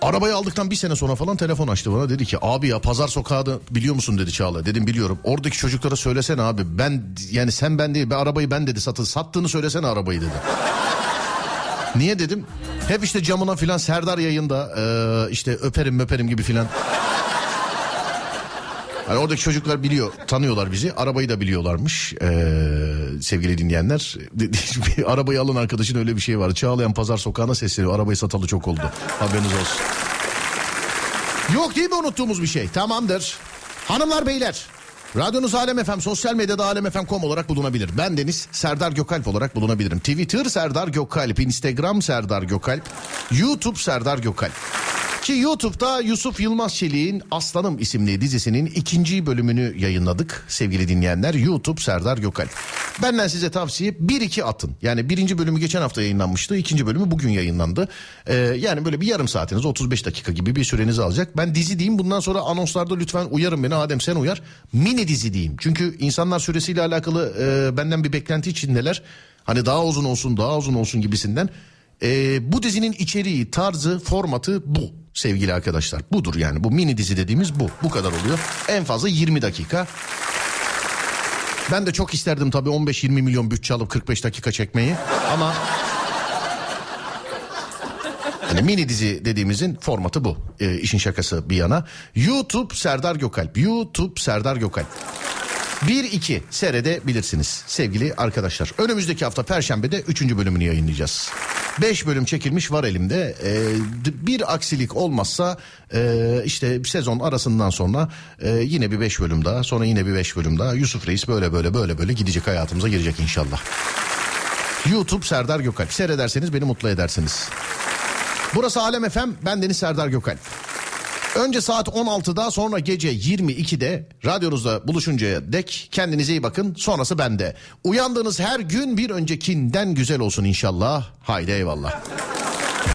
Arabayı aldıktan bir sene sonra falan telefon açtı bana. Dedi ki abi ya pazar sokağını biliyor musun dedi Çağla. Dedim biliyorum. Oradaki çocuklara söylesene abi. Ben yani sen ben değil. Ben arabayı ben dedi satın. Sattığını söylesene arabayı dedi. Niye dedim? Hep işte camına filan Serdar yayında eee, işte öperim öperim gibi filan. Hani oradaki çocuklar biliyor, tanıyorlar bizi. Arabayı da biliyorlarmış eee, sevgili dinleyenler. Arabayı alan arkadaşın öyle bir şey var. Çağlayan Pazar Sokağı'na sesleniyor. Arabayı satalı çok oldu. Haberiniz olsun. Yok değil mi unuttuğumuz bir şey? Tamamdır. Hanımlar beyler. Radyonuz Alem FM, sosyal medyada alemfm.com olarak bulunabilir. Ben Deniz Serdar Gökalp olarak bulunabilirim. Twitter Serdar Gökalp, Instagram Serdar Gökalp, YouTube Serdar Gökalp. Ki YouTube'da Yusuf Yılmaz Çelik'in Aslanım isimli dizisinin ikinci bölümünü yayınladık sevgili dinleyenler. YouTube Serdar Gökalp. Benden size tavsiye 1-2 atın. Yani birinci bölümü geçen hafta yayınlanmıştı. ikinci bölümü bugün yayınlandı. Ee, yani böyle bir yarım saatiniz 35 dakika gibi bir sürenizi alacak. Ben dizi diyeyim bundan sonra anonslarda lütfen uyarın beni. Adem sen uyar. Mini dizi diyeyim. Çünkü insanlar süresiyle alakalı e, benden bir beklenti içindeler. Hani daha uzun olsun daha uzun olsun gibisinden. Ee, bu dizinin içeriği, tarzı, formatı bu sevgili arkadaşlar. Budur yani bu mini dizi dediğimiz bu. Bu kadar oluyor. En fazla 20 dakika. Ben de çok isterdim tabii 15-20 milyon bütçe alıp 45 dakika çekmeyi ama... Yani mini dizi dediğimizin formatı bu. Ee, işin şakası bir yana. YouTube Serdar Gökalp. YouTube Serdar Gökalp. 1-2 seyredebilirsiniz sevgili arkadaşlar. Önümüzdeki hafta Perşembe'de 3. bölümünü yayınlayacağız. 5 bölüm çekilmiş var elimde. Ee, bir aksilik olmazsa e, işte sezon arasından sonra e, yine bir 5 bölüm daha sonra yine bir 5 bölüm daha. Yusuf Reis böyle böyle böyle böyle gidecek hayatımıza girecek inşallah. YouTube Serdar Gökalp. Seyrederseniz beni mutlu edersiniz. Burası Alem FM. Ben Deniz Serdar Gökalp. Önce saat 16'da sonra gece 22'de radyonuzda buluşuncaya dek kendinize iyi bakın. Sonrası bende. Uyandığınız her gün bir öncekinden güzel olsun inşallah. Haydi eyvallah.